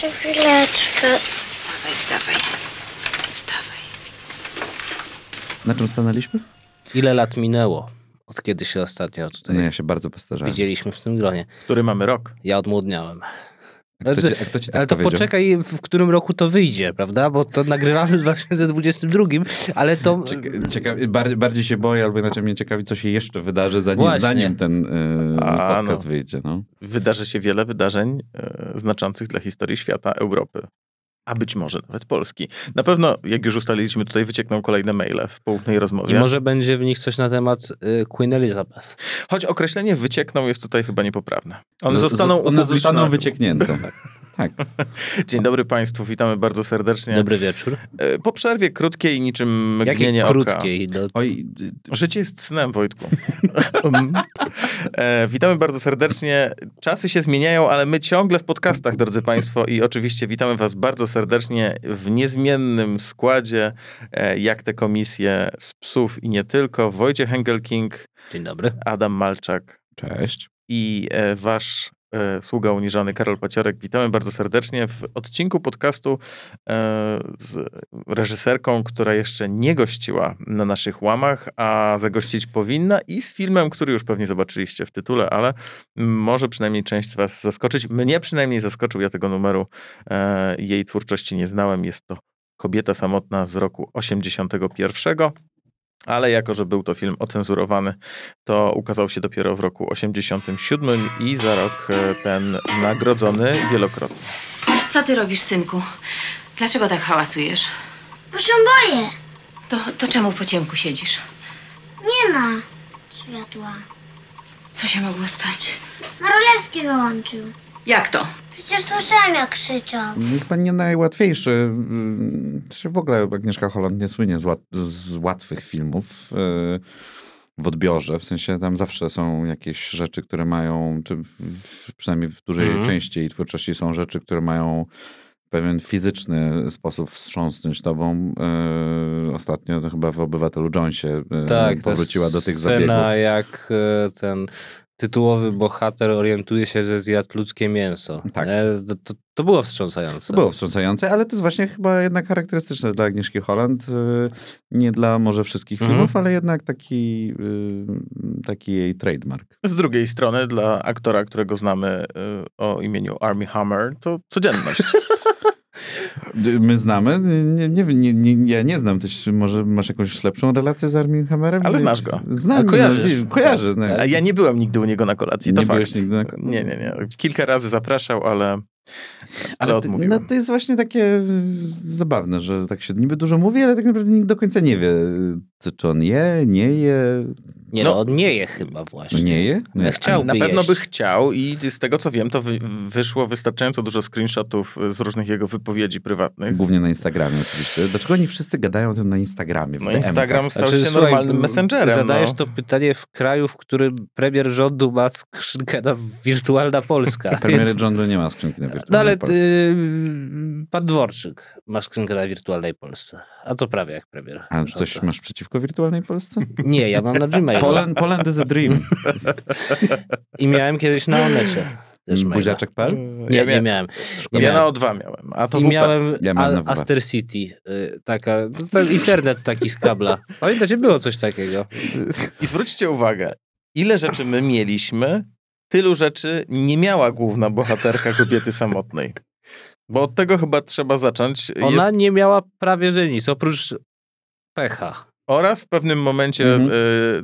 To chwileczkę. Wstawaj, wstawaj. Wstawaj. Na czym stanęliśmy? Ile lat minęło, od kiedy się ostatnio tutaj No ja się bardzo postarzałem. widzieliśmy w tym gronie? Który mamy rok. Ja odmłodniałem. A kto ci, a kto ci tak ale to powiedział? poczekaj, w którym roku to wyjdzie, prawda? Bo to nagrywamy w 2022, ale to... Cieka- bardziej, bardziej się boję, albo inaczej mnie ciekawi, co się jeszcze wydarzy, zanim, Właśnie. zanim ten y, A, podcast no. wyjdzie. No. Wydarzy się wiele wydarzeń e, znaczących dla historii świata, Europy. A być może nawet Polski. Na pewno, jak już ustaliliśmy, tutaj wyciekną kolejne maile w poufnej rozmowie. I może będzie w nich coś na temat y, Queen Elizabeth. Choć określenie wyciekną jest tutaj chyba niepoprawne. One zostaną zos- one zostaną wycieknięte. tak. Dzień dobry Państwu, witamy bardzo serdecznie. Dobry wieczór. E, Po przerwie krótkiej, niczym mgnienie Jakiej oka. krótkiej? No, Oj, Życie jest snem, Wojtku. e, witamy bardzo serdecznie. Czasy się zmieniają, ale my ciągle w podcastach, drodzy Państwo, i oczywiście witamy Was bardzo serdecznie w niezmiennym składzie, e, jak te komisje z psów i nie tylko. Wojciech Hengelking, Dzień dobry. Adam Malczak cześć. i e, Wasz sługa uniżony Karol Paciorek. Witamy bardzo serdecznie w odcinku podcastu e, z reżyserką, która jeszcze nie gościła na naszych łamach, a zagościć powinna i z filmem, który już pewnie zobaczyliście w tytule, ale może przynajmniej część z Was zaskoczyć. Mnie przynajmniej zaskoczył, ja tego numeru e, jej twórczości nie znałem. Jest to Kobieta samotna z roku 81. Ale jako, że był to film ocenzurowany, to ukazał się dopiero w roku 87 i za rok e, ten nagrodzony wielokrotnie. Co ty robisz, synku? Dlaczego tak hałasujesz? Bo się boję. To, to czemu po ciemku siedzisz? Nie ma światła. Co się mogło stać? Marolewski wyłączył. Jak to? Przecież słyszałem jak krzyczał. No Chyba nie najłatwiejszy. Czy w ogóle Agnieszka Holland nie słynie z, łat, z łatwych filmów y, w odbiorze. W sensie tam zawsze są jakieś rzeczy, które mają, czy w, w, przynajmniej w dużej Mhm. części jej twórczości są rzeczy, które mają w pewien fizyczny sposób wstrząsnąć tobą. Y, ostatnio to chyba w Obywatelu Jonesie y, Tak, ta powróciła do tych scena, zabiegów. jak e, ten tytułowy bohater orientuje się, że zjadł ludzkie mięso. Tak. To, to, to było wstrząsające. To było wstrząsające, ale to jest właśnie chyba jednak charakterystyczne dla Agnieszki Holland. y, Nie dla może wszystkich Mhm. filmów, ale jednak taki, y, taki jej trademark. Z drugiej strony dla aktora, którego znamy y, o imieniu Army Hammer, to codzienność. My znamy? Nie, nie, nie, ja nie znam. Tyś, może masz jakąś lepszą relację z Armin Hammerem? Ale znasz go. Znam, kojarzysz. No, wie- kojarzę. A ja nie byłem nigdy u niego na kolacji, to Nie fakt. byłeś nigdy na- Nie, nie, nie. Kilka razy zapraszał, ale, ale, Ale no, to jest właśnie takie y, zabawne, że tak się niby dużo mówi, ale tak naprawdę nikt do końca nie wie, co, czy on je, nie je. Nie No. no, on nie je chyba właśnie. No nie je? Ja chciałby Na pewno jeść. by chciał i z tego co wiem, to wy, wyszło wystarczająco dużo screenshotów z różnych jego wypowiedzi prywatnych. Głównie na Instagramie oczywiście. Dlaczego oni wszyscy gadają o tym na Instagramie? No? Instagram stał Znaczy, się słuchaj, normalnym messengerem. Zadajesz no. to pytanie w kraju, w którym premier rządu ma skrzynkę na wirtualna Polska. Premiery więc- rządu nie ma skrzynki na wirtualnej No ale Polsce. y, pan Dworczyk ma skrzynkę na wirtualnej Polsce. A to prawie jak premier. A rządu. coś masz przeciwko wirtualnej Polsce? Nie, ja mam na Gmailu. Poland, Poland is a dream. I miałem kiedyś na Onecie. Buziaczek.pl? Nie, ja, nie mia- miałem. Nie ja miałem. na O2 miałem, a to I WP. miałem, Ja miałem A-. Aster City, y, taka, to internet taki z kabla. Pamiętacie, było coś takiego. I zwróćcie uwagę, ile rzeczy my mieliśmy, tylu rzeczy nie miała główna bohaterka kobiety samotnej. Bo od tego chyba trzeba zacząć. Ona Jest, nie miała prawie że nic, oprócz pecha. oraz w pewnym momencie Mhm.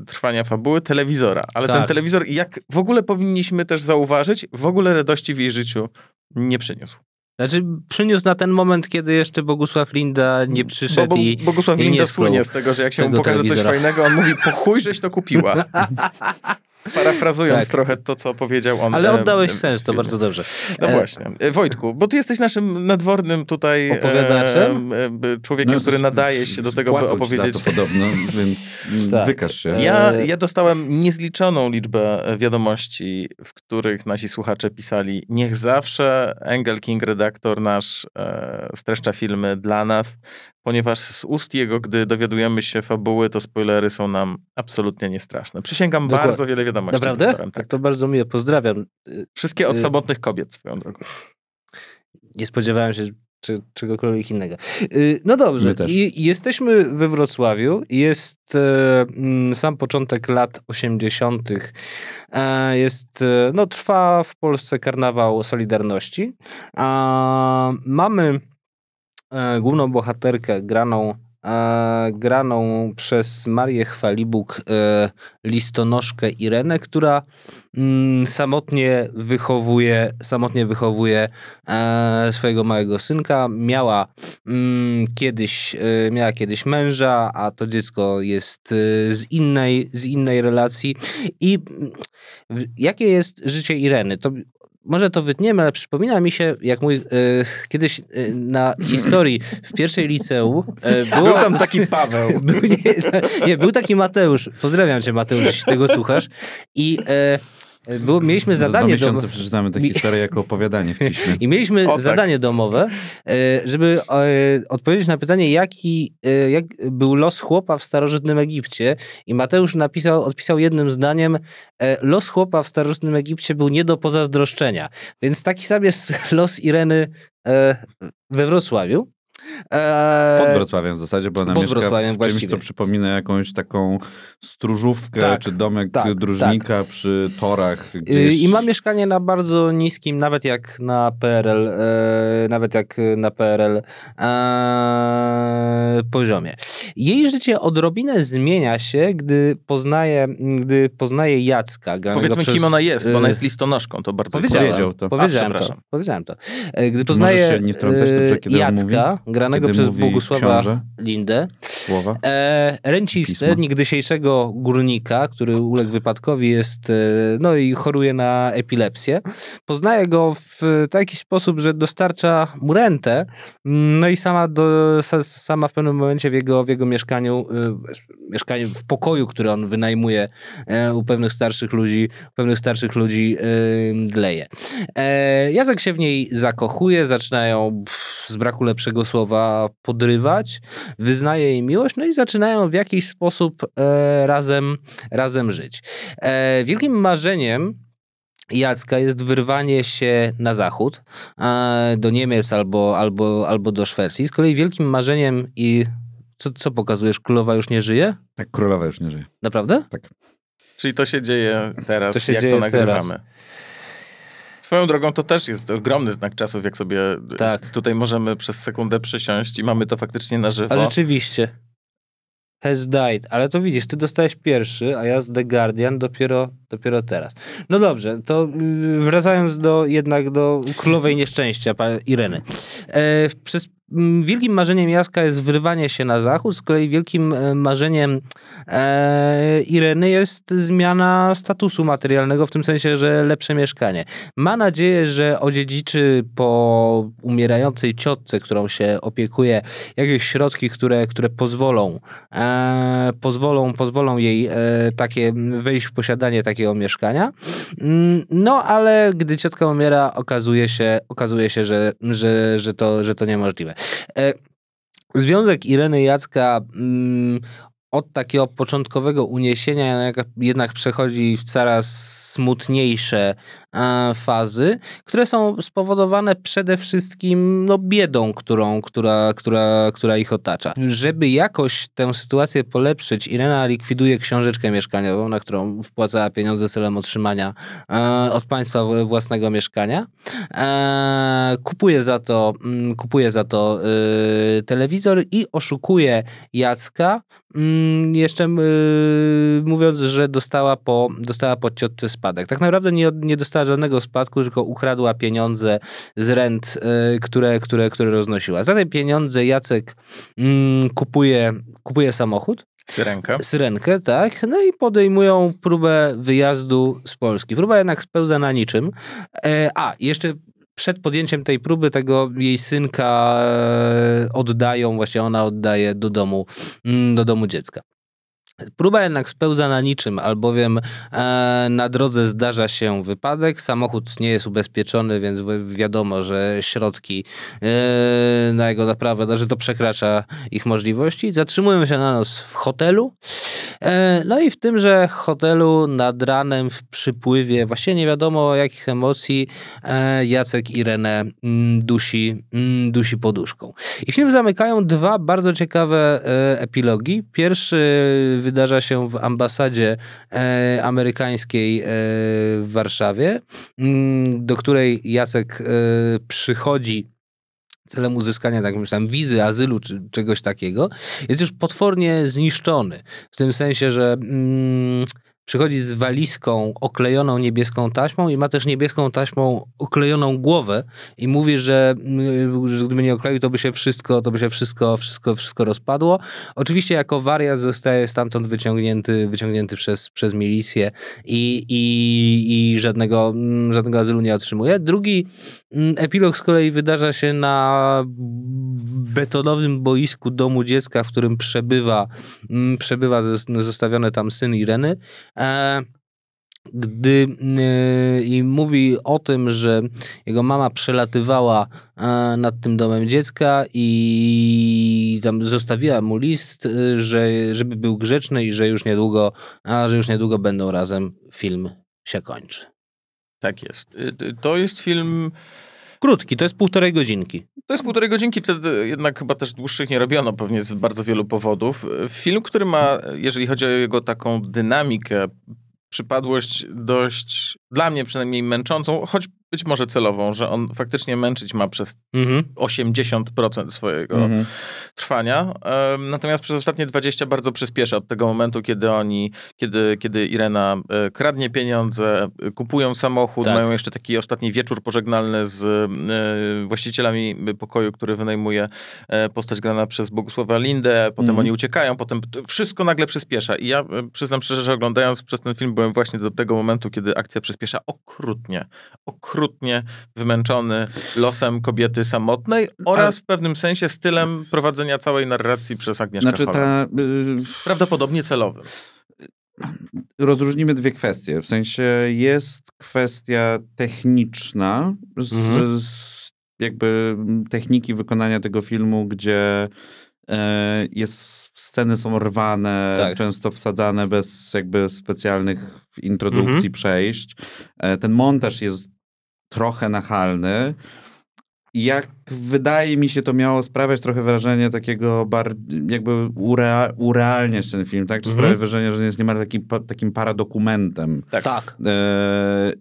y, trwania fabuły telewizora. Ale ten Tak. telewizor, jak w ogóle powinniśmy też zauważyć, w ogóle radości w jej życiu nie przyniósł. Znaczy, przyniósł na ten moment, kiedy jeszcze Bogusław Linda nie przyszedł Bo, bo, i, Bogusław i Linda słynie z tego, że jak się mu pokaże coś telewizora. fajnego, on mówi, po chuj żeś to kupiła. Parafrazując Tak. trochę to, co powiedział on. Ale e, oddałeś w sens, to bardzo dobrze. No E, właśnie. E, Wojtku, bo ty jesteś naszym nadwornym tutaj e, Opowiadaczem? e, e, człowiekiem, który s- nadaje się do tego, by ci opowiedzieć. Za to podobno, więc Tak. wykaż się. Ja, E, ja dostałem niezliczoną liczbę e, wiadomości, w których nasi słuchacze pisali: Niech zawsze Engel King, redaktor nasz, e, streszcza filmy dla nas, ponieważ z ust jego, gdy dowiadujemy się fabuły, to spoilery są nam absolutnie niestraszne. Przysięgam, Dokładnie. bardzo wiele wiadomości Naprawdę? dostałem. Tak, Tak. to bardzo miłe, pozdrawiam. Y, Wszystkie od Y- samotnych kobiet swoją drogą. Nie spodziewałem się czy, czegokolwiek innego. Y, No dobrze. I, jesteśmy we Wrocławiu. Jest e, mm, sam początek lat 80. E, jest, e, no trwa w Polsce karnawał Solidarności. A, mamy e, główną bohaterkę graną e, graną przez Marię Chwalibuk e, listonoszkę Irenę, która mm, samotnie wychowuje, samotnie wychowuje e, swojego małego synka. Miała mm, kiedyś, e, miała kiedyś męża, a to dziecko jest e, z innej, z innej relacji. I w- jakie jest życie Ireny? To może to wytniemy, ale przypomina mi się, jak mój e, kiedyś e, na historii w pierwszej liceum e, było, Był tam taki Paweł. był, nie, nie, był taki Mateusz. Pozdrawiam cię, Mateusz, jeśli tego słuchasz. I e, było, mieliśmy Za dwa zadanie miesiące domowe. przeczytamy tę historię jako opowiadanie w piśmie. I mieliśmy O, tak. zadanie domowe, e, żeby e, odpowiedzieć na pytanie, jaki e, jak był los chłopa w starożytnym Egipcie. I Mateusz napisał, odpisał jednym zdaniem, los chłopa w starożytnym Egipcie był nie do pozazdroszczenia. Więc taki sam jest los Ireny we Wrocławiu. E, Pod Wrocławiem w zasadzie, bo ona pod mieszka Wrocławiem w czymś, właściwie. co przypomina jakąś taką stróżówkę, Tak, czy domek tak, dróżnika przy torach Y, gdzieś. I ma mieszkanie na bardzo niskim, nawet jak na PRL, e, nawet jak na PRL e, poziomie. Jej życie odrobinę zmienia się, gdy poznaje, gdy poznaje Jacka. Powiedzmy, przez, kim ona jest, bo ona jest listonoszką, to bardzo Powiedziałem, Powiedział to. Powiedziałem A, to. Powiedziałem to. Gdy poznaje możesz się nie wtrącać dobrze, kiedy Jacka, granego Kiedy przez Bogusława książę? Lindę, Słowa. E, rencistę, Pismo. niegdysiejszego górnika, który uległ wypadkowi, jest, e, no i choruje na epilepsję. Poznaje go w taki sposób, że dostarcza mu rentę, mm, no i sama, do, sa, sama w pewnym momencie w jego, w jego mieszkaniu, e, mieszkaniu, w pokoju, który on wynajmuje e, u pewnych starszych ludzi, u pewnych starszych ludzi e, leje. E, Jacek się w niej zakochuje, zaczynają z braku lepszego słowa podrywać, wyznaje jej miłość, no i zaczynają w jakiś sposób e, razem, razem żyć. E, wielkim marzeniem Jacka jest wyrwanie się na zachód, e, do Niemiec albo, albo, albo do Szwecji. Z kolei wielkim marzeniem i co, co pokazujesz? Królowa już nie żyje? Tak, królowa już nie żyje. Naprawdę? Czyli to się dzieje teraz, To się jak dzieje to nagrywamy. teraz. Swoją drogą to też jest ogromny znak czasów, jak sobie Tak. tutaj możemy przez sekundę przysiąść i mamy to faktycznie na żywo. A rzeczywiście. Has died. Ale to widzisz, ty dostałeś pierwszy, a ja z The Guardian dopiero, dopiero teraz. No dobrze, to yy, wracając do jednak do królowej nieszczęścia, Ireny. E, przez wielkim marzeniem Jaska jest wrywanie się na zachód, z kolei wielkim e, marzeniem e, Ireny jest zmiana statusu materialnego, w tym sensie, że lepsze mieszkanie. Ma nadzieję, że odziedziczy po umierającej ciotce, którą się opiekuje, jakieś środki, które, które pozwolą, e, pozwolą, pozwolą jej e, takie wejść w posiadanie takiego mieszkania. Mm, No, ale gdy ciotka umiera, okazuje się, okazuje się że, że, że, to, że to niemożliwe. E, Związek Ireny Jacka mm, od takiego początkowego uniesienia jednak przechodzi w coraz smutniejsze e, fazy, które są spowodowane przede wszystkim no, biedą, którą, która, która, która ich otacza. Żeby jakoś tę sytuację polepszyć, Irena likwiduje książeczkę mieszkaniową, na którą wpłacała pieniądze celem otrzymania e, od państwa własnego mieszkania. E, kupuje za to, mm, kupuje za to y, telewizor i oszukuje Jacka, mm, jeszcze y, mówiąc, że dostała po, dostała po ciotce spadek. Tak naprawdę nie, nie dostała żadnego spadku, tylko ukradła pieniądze z rent, y, które, które, które roznosiła. Za te pieniądze Jacek mm, kupuje, kupuje samochód, Syrenka. syrenkę, tak, no i podejmują próbę wyjazdu z Polski. Próba jednak spełza na niczym. E, a, jeszcze przed podjęciem tej próby tego jej synka e, oddają, właśnie ona oddaje do domu, mm, do domu dziecka. Próba jednak spełza na niczym, albowiem e, na drodze zdarza się wypadek, samochód nie jest ubezpieczony, więc wi- wiadomo, że środki e, na jego naprawę, że to przekracza ich możliwości. Zatrzymują się na noc w hotelu. E, no i w tymże hotelu nad ranem w przypływie, właściwie nie wiadomo jakich emocji, e, Jacek Irenę mm, dusi, mm, dusi poduszką. I film zamykają dwa bardzo ciekawe e, epilogi. Pierwszy wydarza się w ambasadzie e, amerykańskiej e, w Warszawie, mm, do której Jacek e, przychodzi celem uzyskania tak myślałem, wizy, azylu czy czegoś takiego, jest już potwornie zniszczony. W tym sensie, że mm, przychodzi z walizką oklejoną niebieską taśmą i ma też niebieską taśmą oklejoną głowę i mówi, że, mm, że gdyby nie okleił, to by się wszystko, to by się wszystko, wszystko, wszystko rozpadło. Oczywiście jako wariat zostaje stamtąd wyciągnięty, wyciągnięty przez, przez milicję i, i, i żadnego, mm, żadnego azylu nie otrzymuje. Drugi mm, epilog z kolei wydarza się na betonowym boisku domu dziecka, w którym przebywa, przebywa zos- zostawiony tam syn Ireny. E, gdy e, i mówi o tym, że jego mama przelatywała e, nad tym domem dziecka i tam zostawiła mu list, e, że, żeby był grzeczny i że już niedługo, a że już niedługo będą razem. Film się kończy. Tak jest. Y, y, To jest film... Krótki, to jest półtorej godzinki. To jest półtorej godzinki, wtedy jednak chyba też dłuższych nie robiono, pewnie z bardzo wielu powodów. Film, który ma, jeżeli chodzi o jego taką dynamikę, przypadłość dość, dla mnie przynajmniej męczącą, choć być może celową, że on faktycznie męczyć ma przez Mhm. 80% swojego Mhm. trwania. Natomiast przez ostatnie 20 bardzo przyspiesza od tego momentu, kiedy oni, kiedy, kiedy Irena e, kradnie pieniądze, e, kupują samochód, Tak. mają jeszcze taki ostatni wieczór pożegnalny z e, właścicielami pokoju, który wynajmuje postać grana przez Bogusława Lindę, potem Mhm. oni uciekają, potem wszystko nagle przyspiesza. I ja przyznam szczerze, że oglądając przez ten film byłem właśnie do tego momentu, kiedy akcja przyspiesza okrutnie, okrutnie wymęczony losem kobiety samotnej oraz w pewnym sensie stylem prowadzenia całej narracji przez Agnieszkę Znaczy Holland. ta... y, Prawdopodobnie celowym. rozróżnimy dwie kwestie. W sensie jest kwestia techniczna, z, Mhm. z jakby techniki wykonania tego filmu, gdzie jest, sceny są rwane, Tak. często wsadzane bez jakby specjalnych introdukcji, Mhm. przejść. E, ten montaż jest trochę nachalny. Jak wydaje mi się, to miało sprawiać trochę wrażenie takiego bar, jakby urea, urealniać ten film, tak? Czy Mhm. sprawia wrażenie, że jest niemal taki, pa- takim paradokumentem. Tak. tak. E,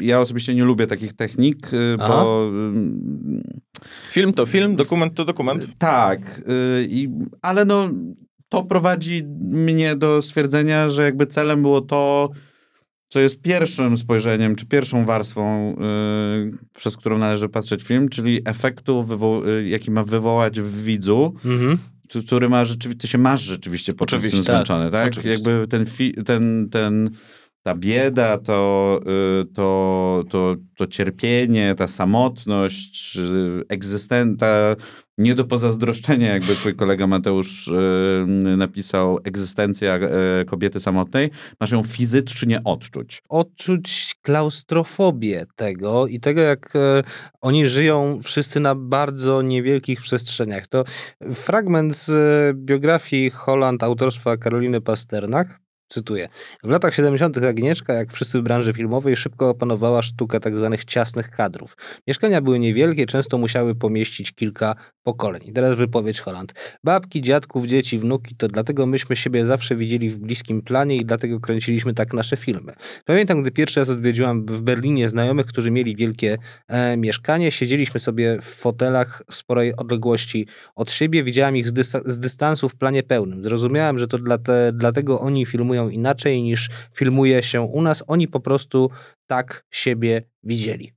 ja osobiście nie lubię takich technik, e, Aha. bo mm, Film to film, dokument to dokument. tak, y, i, ale no to prowadzi mnie do stwierdzenia, że jakby celem było to, co jest pierwszym spojrzeniem, czy pierwszą warstwą, y, przez którą należy patrzeć film, czyli efektu, y, jaki ma wywołać w widzu, Mhm. który ma rzeczywiście, się masz rzeczywiście poczuć Oczywiście, tak. zmęczony, tak? Oczywiście. Jakby ten, ten, ten, ta bieda, to, y, to, to, to cierpienie, ta samotność, y, egzystenta, nie do pozazdroszczenia, jakby twój kolega Mateusz y, napisał, egzystencja y, kobiety samotnej, masz ją fizycznie odczuć. odczuć klaustrofobię tego i tego, jak e, oni żyją wszyscy na bardzo niewielkich przestrzeniach. To fragment z biografii Holland autorstwa Karoliny Pasternak. Cytuję. W latach 70. Agnieszka, jak wszyscy w branży filmowej, szybko opanowała sztukę tzw. ciasnych kadrów. Mieszkania były niewielkie, często musiały pomieścić kilka pokoleń. Teraz wypowiedź Holland. Babki, dziadków, dzieci, wnuki, to dlatego myśmy siebie zawsze widzieli w bliskim planie i dlatego kręciliśmy tak nasze filmy. Pamiętam, gdy pierwszy raz odwiedziłam w Berlinie znajomych, którzy mieli wielkie e, mieszkanie. Siedzieliśmy sobie w fotelach w sporej odległości od siebie. Widziałam ich z, dysta- z dystansu w planie pełnym. Zrozumiałam, że to dla te, dlatego oni filmują inaczej niż filmuje się u nas. Oni po prostu tak siebie widzieli.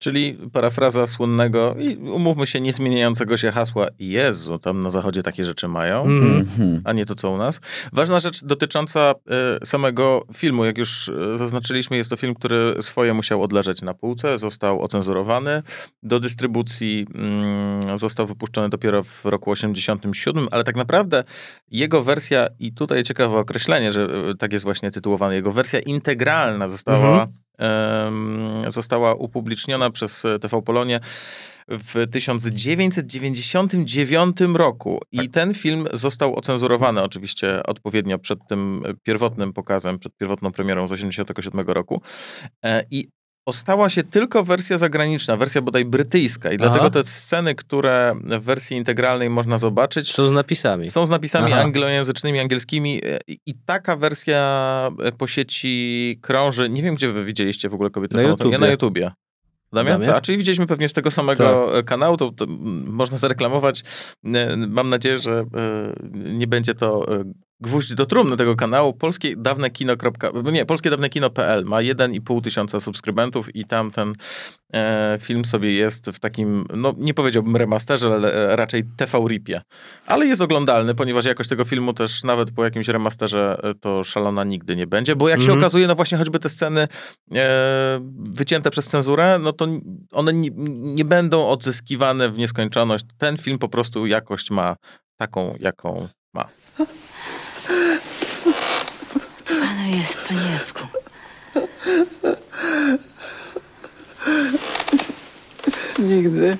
Czyli parafraza słynnego i umówmy się, niezmieniającego się hasła Jezu, tam na zachodzie takie rzeczy mają, Mhm. Mhm. a nie to co u nas. Ważna rzecz dotycząca e, samego filmu, jak już e, zaznaczyliśmy, jest to film, który swoje musiał odleżeć na półce, został ocenzurowany. Do dystrybucji mm, został wypuszczony dopiero w roku 87, ale tak naprawdę jego wersja, i tutaj ciekawe określenie, że e, tak jest właśnie tytułowana, jego wersja integralna została, em, została upubliczniona przez e, TV Polonię w 1999 roku. I ten film został ocenzurowany oczywiście odpowiednio przed tym pierwotnym pokazem, przed pierwotną premierą z 1987 roku. E, I ostała się tylko wersja zagraniczna, wersja bodaj brytyjska. I dlatego te sceny, które w wersji integralnej można zobaczyć, Są z napisami. są z napisami Aha. anglojęzycznymi, angielskimi i, taka wersja e, po sieci krąży. Nie wiem, gdzie wy widzieliście w ogóle kobiety Na samotnie. Ja YouTubie. na YouTubie. Damian? Damian? A, czyli widzieliśmy pewnie z tego samego e, kanału, to, to można zareklamować. E, Mam nadzieję, że nie będzie to gwóźdź do trumny tego kanału. Polskie dawne kino. Nie, polskie dawne kino.pl ma 1,5 tysiąca subskrybentów i tam ten e, film sobie jest w takim, no nie powiedziałbym remasterze, ale e, raczej TV ripie. Ale jest oglądalny, ponieważ jakość tego filmu też nawet po jakimś remasterze e, to szalona nigdy nie będzie, bo jak się Mhm. okazuje, no właśnie choćby te sceny e, wycięte przez cenzurę, no to one nie, nie będą odzyskiwane w nieskończoność. Ten film po prostu jakość ma taką, jaką ma. Co panu jest, panie Jacku? Nigdy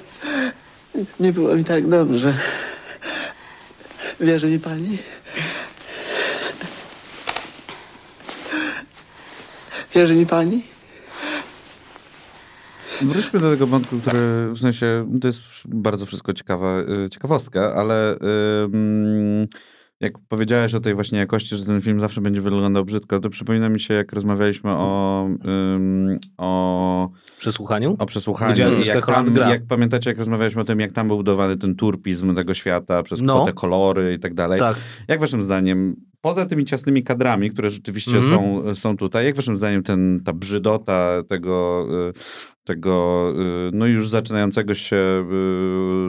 nie było mi tak dobrze. Wierzy mi pani? Wierzy mi pani? Wróćmy do tego wątku, który w sensie to jest bardzo wszystko ciekawa, y, ciekawostka, ale ym, jak powiedziałeś o tej właśnie jakości, że ten film zawsze będzie wyglądał brzydko, to przypomina mi się, jak rozmawialiśmy o, ym, o, Przesłuchaniu? o przesłuchaniu. Jak, tam, jak pamiętacie, jak rozmawialiśmy o tym, jak tam był budowany ten turpizm tego świata, przez No. te kolory i tak dalej. Tak. Jak waszym zdaniem, poza tymi ciasnymi kadrami, które rzeczywiście Mhm. są, są tutaj, jak waszym zdaniem ten, ta brzydota tego, y, tego y, no już zaczynającego się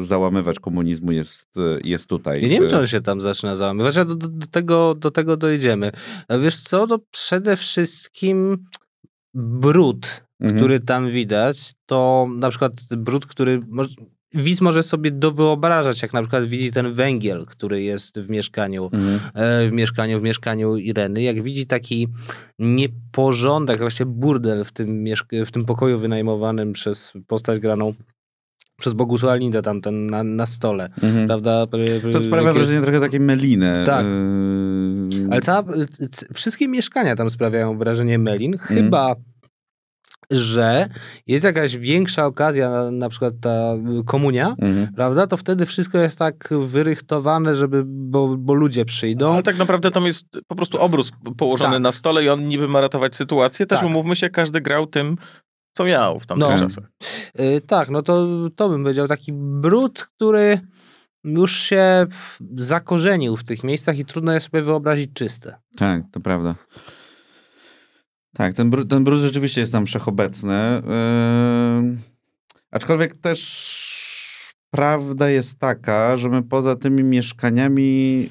załamywać komunizmu jest, jest tutaj? Ja nie wiem, czy on się tam zaczyna załamywać, a do, do, do, tego, do tego dojdziemy. A wiesz co, to przede wszystkim brud, mhm. który tam widać, to na przykład brud, który widz może sobie dowyobrażać, jak na przykład widzi ten węgiel, który jest w mieszkaniu, Mhm. e, w mieszkaniu, w mieszkaniu Ireny, jak widzi taki nieporządek, właśnie burdel w tym, w tym pokoju wynajmowanym przez postać graną przez Bogusława Lindę tam ten na, na stole, Mhm. prawda? To sprawia wrażenie trochę takiej meliny. Tak. y, Ale cała, wszystkie mieszkania tam sprawiają wrażenie melin, chyba że jest jakaś większa okazja, na, przykład ta komunia, Mhm. prawda? To wtedy wszystko jest tak wyrychtowane, żeby, bo, bo ludzie przyjdą. Ale tak naprawdę tam jest po prostu obrus położony Tak. na stole i on niby ma ratować sytuację. Też Tak. umówmy się, każdy grał tym, co miał w tamtych No. czasach. Y, tak, no to, to bym powiedział taki brud, który już się zakorzenił w tych miejscach i trudno jest sobie wyobrazić czyste. Tak, to prawda. Tak, ten, bru- ten brud rzeczywiście jest tam wszechobecny. Yy, aczkolwiek też prawda jest taka, że my poza tymi mieszkaniami, yy,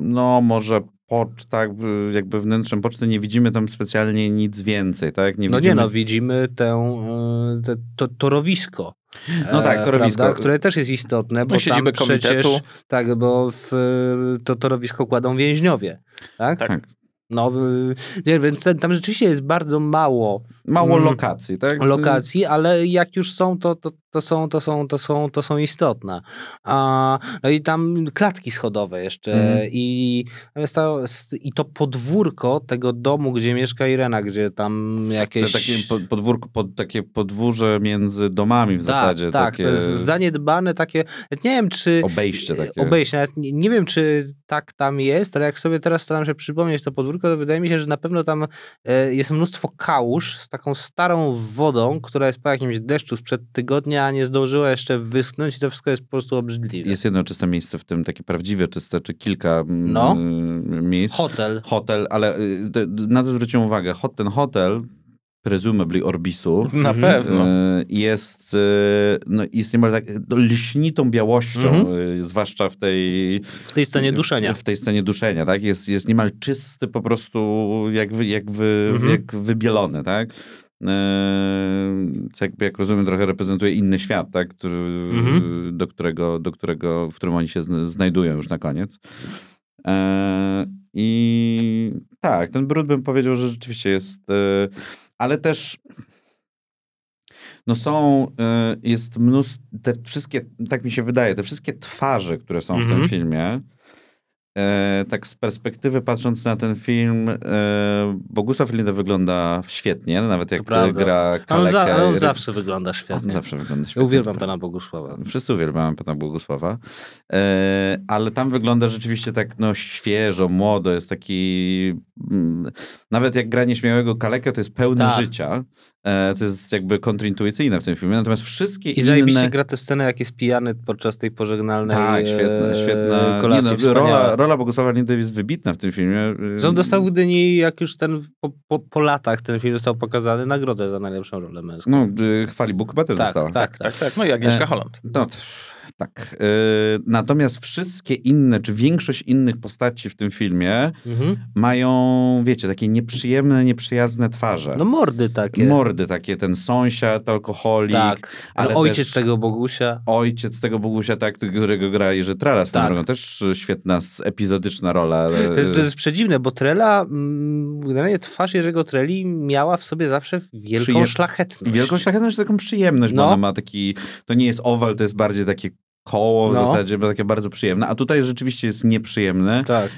no może poczta, jakby, jakby wnętrzem poczty nie widzimy tam specjalnie nic więcej, tak? Nie No widzimy... nie no, widzimy tę, y, te, to torowisko. No tak, e, torowisko. Prawda, które też jest istotne, bo No, tam przecież, komitetu. tak, bo w to torowisko kładą więźniowie, tak? Tak. No, y, nie, więc ten- tam rzeczywiście jest bardzo mało Mało Mm. lokacji, tak? lokacji, ale jak już są, to, to, to, są, to, są, to, są, to są istotne. A, no i tam klatki schodowe jeszcze Mhm. i, i to podwórko tego domu, gdzie mieszka Irena, gdzie tam To jakieś... takie po- podwórko, pod, takie podwórze między domami w tak, zasadzie. tak, takie to jest zaniedbane takie, nie wiem czy... obejście takie. Obejście, nawet nie, nie wiem czy tak tam jest, ale jak sobie teraz staram się przypomnieć to podwórko, to wydaje mi się, że na pewno tam e, jest mnóstwo kałuż z taką starą wodą, która jest po jakimś deszczu sprzed tygodnia, a nie zdążyła jeszcze wyschnąć i to wszystko jest po prostu obrzydliwe. Jest jedno czyste miejsce w tym, takie prawdziwie czyste, czy kilka mm, No. y, miejsc. Hotel. Hotel, ale y, na to zwróciłem uwagę. Ten hotel presumably Orbisu. Na Mhm. pewno. E, Jest, no, jest niemal tak no, lśnitą białością, Mhm. zwłaszcza w tej... W tej scenie duszenia. W, w tej scenie duszenia, tak? Jest, jest niemal czysty po prostu, jak, wy, jak, wy, Mhm. jak wybielony, tak? E, jakby, jak rozumiem, trochę reprezentuje inny świat, tak? Który, Mhm. do, którego, do którego, w którym oni się zn- znajdują już na koniec. E, I tak, ten brud bym powiedział, że rzeczywiście jest, e, ale też no są, jest mnóstwo, te wszystkie, tak mi się wydaje, te wszystkie twarze, które są w Mhm. tym filmie, e, tak z perspektywy patrząc na ten film, e, Bogusław Linda wygląda świetnie, nawet jak gra Ale on, kalekę. za, on zawsze wygląda on świetnie. zawsze wygląda świetnie. Uwielbiam pana Bogusława. Wszyscy uwielbiamy Pana Błogosława. E, ale tam wygląda rzeczywiście tak no, świeżo, młodo. Jest taki... Mm, nawet jak gra nieśmiałego kalekę, to jest pełny Tak. życia. E, to jest jakby kontrintuicyjne w tym filmie. Natomiast wszystkie I zajebiście inne... gra tę scenę, jak jest pijany podczas tej pożegnalnej Tak, świetna, e, świetna. kolacji. Nie no, rola, rola Bogusława Lindy jest wybitna w tym filmie. Że on dostał w Gdyni, jak już ten po, po, po latach ten film został pokazany, nagrodę za najlepszą rolę męską. No, y, chwali Bóg chyba też tak, dostała. tak, Tak, tak. No i Agnieszka E, Holland. No, tak. E, natomiast wszystkie inne, czy większość innych postaci w tym filmie Mhm. mają, wiecie, takie nieprzyjemne, nieprzyjazne twarze. No mordy takie. Mordy takie, ten sąsiad, alkoholik, tak. ale no, ojciec też tego Bogusia. ojciec tego Bogusia, tak, którego gra Jerzy Trala swoją Tak. drogą. Też świetna, epizodyczna rola. Ale... To jest, to jest przedziwne, bo Trela, mm, generalnie twarz Jerzego Treli miała w sobie zawsze wielką szlachetność. Wielką szlachetność, taką przyjemność, bo No. ona ma taki, to nie jest owal, to jest bardziej takie koło w No. zasadzie, takie bardzo przyjemne, a tutaj rzeczywiście jest nieprzyjemne. Tak.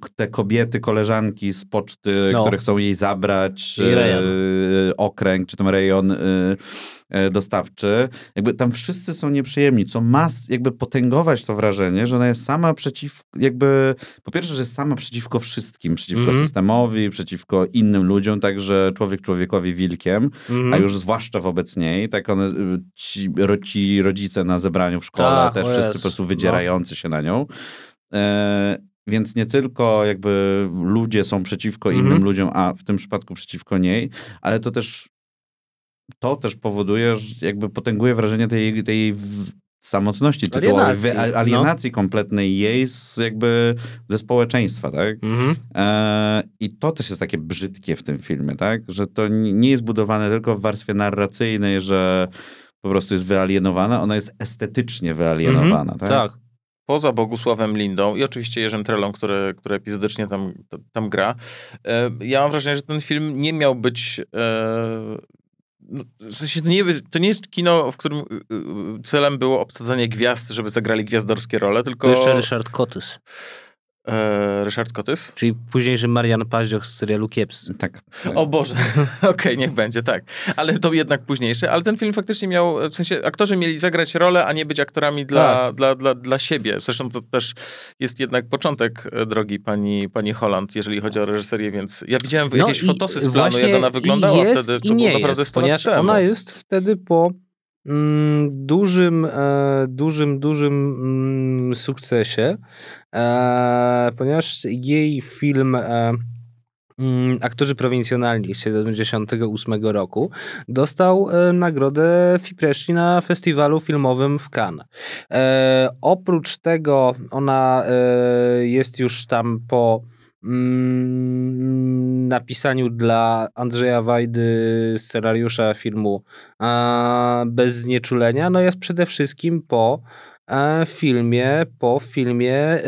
K- te kobiety, koleżanki z poczty, No. które chcą jej zabrać e, okręg, czy tam rejon e, dostawczy, jakby tam wszyscy są nieprzyjemni, co ma jakby potęgować to wrażenie, że ona jest sama przeciw, jakby, po pierwsze, że jest sama przeciwko wszystkim, przeciwko Mhm. systemowi, przeciwko innym ludziom, także człowiek człowiekowi wilkiem, Mhm. a już zwłaszcza wobec niej, tak one, y, ci, ci rodzice na zebraniu w szkole, Tak, też wszyscy po prostu no. wydzierający się na nią. E, więc nie tylko jakby ludzie są przeciwko Mhm. innym ludziom, a w tym przypadku przeciwko niej, ale to też to też powoduje, że jakby potęguje wrażenie tej, tej samotności tytułowej, Alienacji, wy- no. alienacji kompletnej jej z jakby ze społeczeństwa, tak? Mhm. E, I to też jest takie brzydkie w tym filmie, tak? Że to ni- nie jest budowane tylko w warstwie narracyjnej, że po prostu jest wyalienowana, ona jest estetycznie wyalienowana, Mhm. tak? tak. Poza Bogusławem Lindą i oczywiście Jerzym Trelą, który, który epizodycznie tam, tam gra, e, ja mam wrażenie, że ten film nie miał być... E, no, w sensie to, nie, to nie jest kino, w którym y, y, celem było obsadzenie gwiazd, żeby zagrali gwiazdorskie role, tylko... To jeszcze Ryszard Kotys, Ryszard Kotys? czyli późniejszy Marian Paździoch z serialu Kieps. Tak. O Boże, okej, niech będzie, tak. Ale to jednak późniejsze. Ale ten film faktycznie miał, w sensie aktorzy mieli zagrać rolę, a nie być aktorami dla, Tak. dla, dla, dla siebie. Zresztą to też jest jednak początek e, drogi pani, pani Holland, jeżeli chodzi o reżyserię, więc ja widziałem No jakieś fotosy z planu, jak ona wyglądała jest wtedy. To było nie naprawdę jest, 100 lat ponieważ temu. ona jest wtedy po mm, dużym, e, dużym, dużym mm, sukcesie, e, ponieważ jej film e, mm, Aktorzy prowincjonalni z 78 roku dostał e, nagrodę Fipresci na festiwalu filmowym w Cannes. E, oprócz tego ona e, jest już tam po mm, napisaniu dla Andrzeja Wajdy scenariusza filmu e, Bez znieczulenia, no jest przede wszystkim po e, filmie, po filmie e,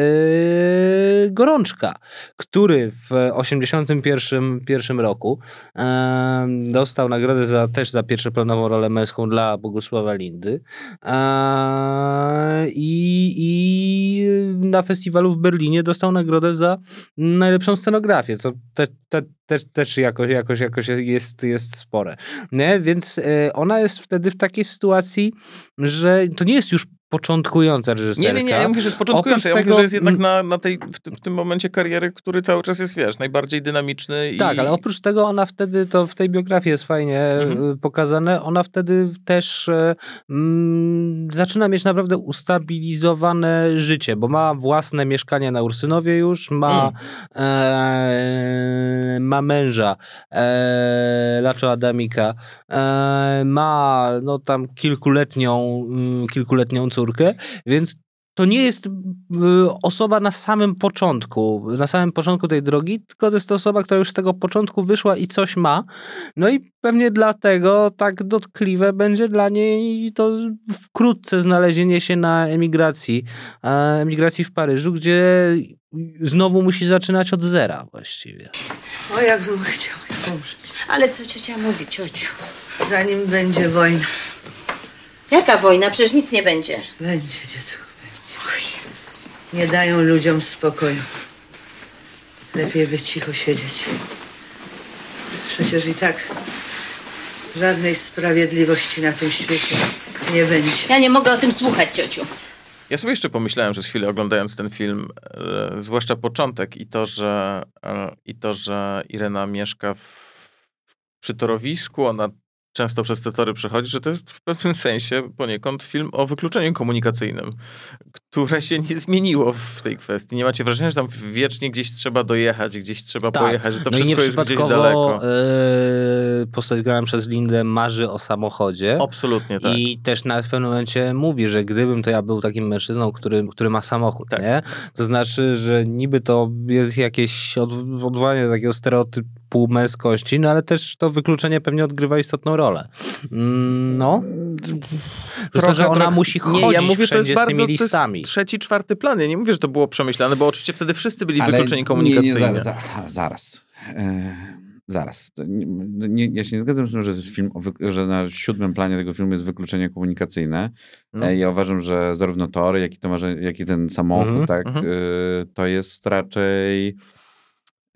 Gorączka, który w 81 pierwszym roku e, dostał nagrodę za, też za pierwszoplanową rolę męską dla Bogusława Lindy e, i, na festiwalu w Berlinie dostał nagrodę za najlepszą scenografię, co te, te, te, też jakoś, jakoś, jakoś jest, jest spore. Nie? Więc e, ona jest wtedy w takiej sytuacji, że to nie jest już początkująca reżyserka. Nie, nie, nie, ja mówię, że jest początkujący, ja mówię, że jest jednak na, na tej, w, tym, w tym momencie kariery, który cały czas jest, wiesz, najbardziej dynamiczny i... Tak, ale oprócz tego ona wtedy, to w tej biografii jest fajnie Mhm. y, pokazane, ona wtedy też e, mm, zaczyna mieć naprawdę ustabilizowane życie, bo ma własne mieszkanie na Ursynowie już, ma, e, ma męża, e, Laczo Adamika, e, ma no tam kilkuletnią, mm, kilkuletnią córkę, więc to nie jest osoba na samym początku, na samym początku tej drogi, tylko to jest to osoba, która już z tego początku wyszła i coś ma. No i pewnie dlatego tak dotkliwe będzie dla niej to wkrótce znalezienie się na emigracji, emigracji w Paryżu, gdzie znowu musi zaczynać od zera właściwie. O, jakbym chciał już umrzeć. Ale co ciocia mówi, ciociu? Zanim będzie wojna. Jaka wojna? Przecież nic nie będzie. Będzie, dziecko, będzie. Nie dają ludziom spokoju. Lepiej by cicho siedzieć. Przecież i tak żadnej sprawiedliwości na tym świecie nie będzie. Ja nie mogę o tym słuchać, ciociu. Ja sobie jeszcze pomyślałem przez chwilę oglądając ten film, e, zwłaszcza początek i to, że, e, i to, że Irena mieszka w, przy torowisku, ona często przez te tory przechodzi, że to jest w pewnym sensie poniekąd film o wykluczeniu komunikacyjnym, które się nie zmieniło w tej kwestii. Nie macie wrażenia, że tam wiecznie gdzieś trzeba dojechać, gdzieś trzeba pojechać, że to no wszystko jest gdzieś daleko. e, postać grana przez Lindę marzy o samochodzie. Absolutnie tak. I też nawet w pewnym momencie mówi, że gdybym to ja był takim mężczyzną, który, który ma samochód, Tak. nie? To znaczy, że niby to jest jakieś od, odwołanie do takiego stereotypu męskości, no ale też to wykluczenie pewnie odgrywa istotną rolę. Mm, No. To, że ona trochę- musi chodzić nie, ja mówię, to jest wszędzie z bardzo, tymi to jest listami. trzeci, czwarty plan. Ja nie mówię, że to było przemyślane, bo oczywiście wtedy wszyscy byli Ale wykluczeni Nie, komunikacyjnie. nie, zaraz. za- zaraz. E, zaraz. To nie, nie, ja się nie zgadzam z tym, że, film że na siódmym planie tego filmu jest wykluczenie komunikacyjne. No. E, Ja uważam, że zarówno tor, jak i, to jak i ten samochód, Mhm, tak, mhm. e, to jest raczej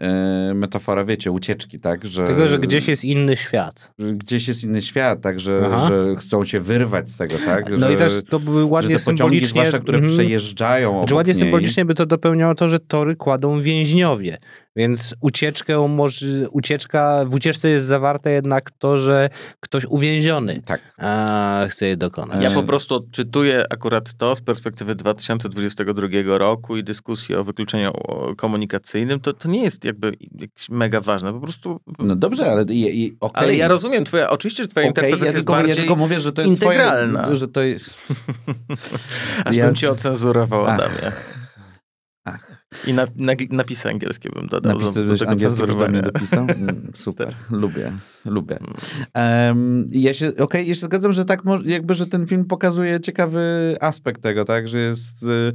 e, metafora, wiecie, ucieczki, tak? Że, Tylko, że gdzieś jest inny świat. że gdzieś jest inny świat, tak, że, Aha. że chcą się wyrwać z tego, tak? No że, i też to były że ładnie te pociągi, symbolicznie... zwłaszcza, które mhm. przejeżdżają Że ładnie niej, symbolicznie by to dopełniało to, że tory kładą więźniowie. Więc ucieczkę może, ucieczka, w ucieczce jest zawarte jednak to, że ktoś uwięziony Tak. a, chce je dokonać. Ja po prostu odczytuję akurat to z perspektywy 2022 roku i dyskusji o wykluczeniu komunikacyjnym. To, to nie jest jakby mega ważne. Po prostu. No dobrze, ale i, i, okej. Ale ja rozumiem, twoja, oczywiście, że twoja Okej, interpretacja ja jest tylko, bardziej... ja tylko mówię, że to jest integralna. Twoje, że to jest... Aż ja- bym cię ocenzurował, Ach. Adamie. Ach, I na, na, napisy angielskie bym dodał. napisy do, do angielskie byś do mnie dopisał? Mm, Super, lubię, lubię. Um, ja się, okej, ja się zgadzam, że tak, jakby, że ten film pokazuje ciekawy aspekt tego, tak, że jest... y,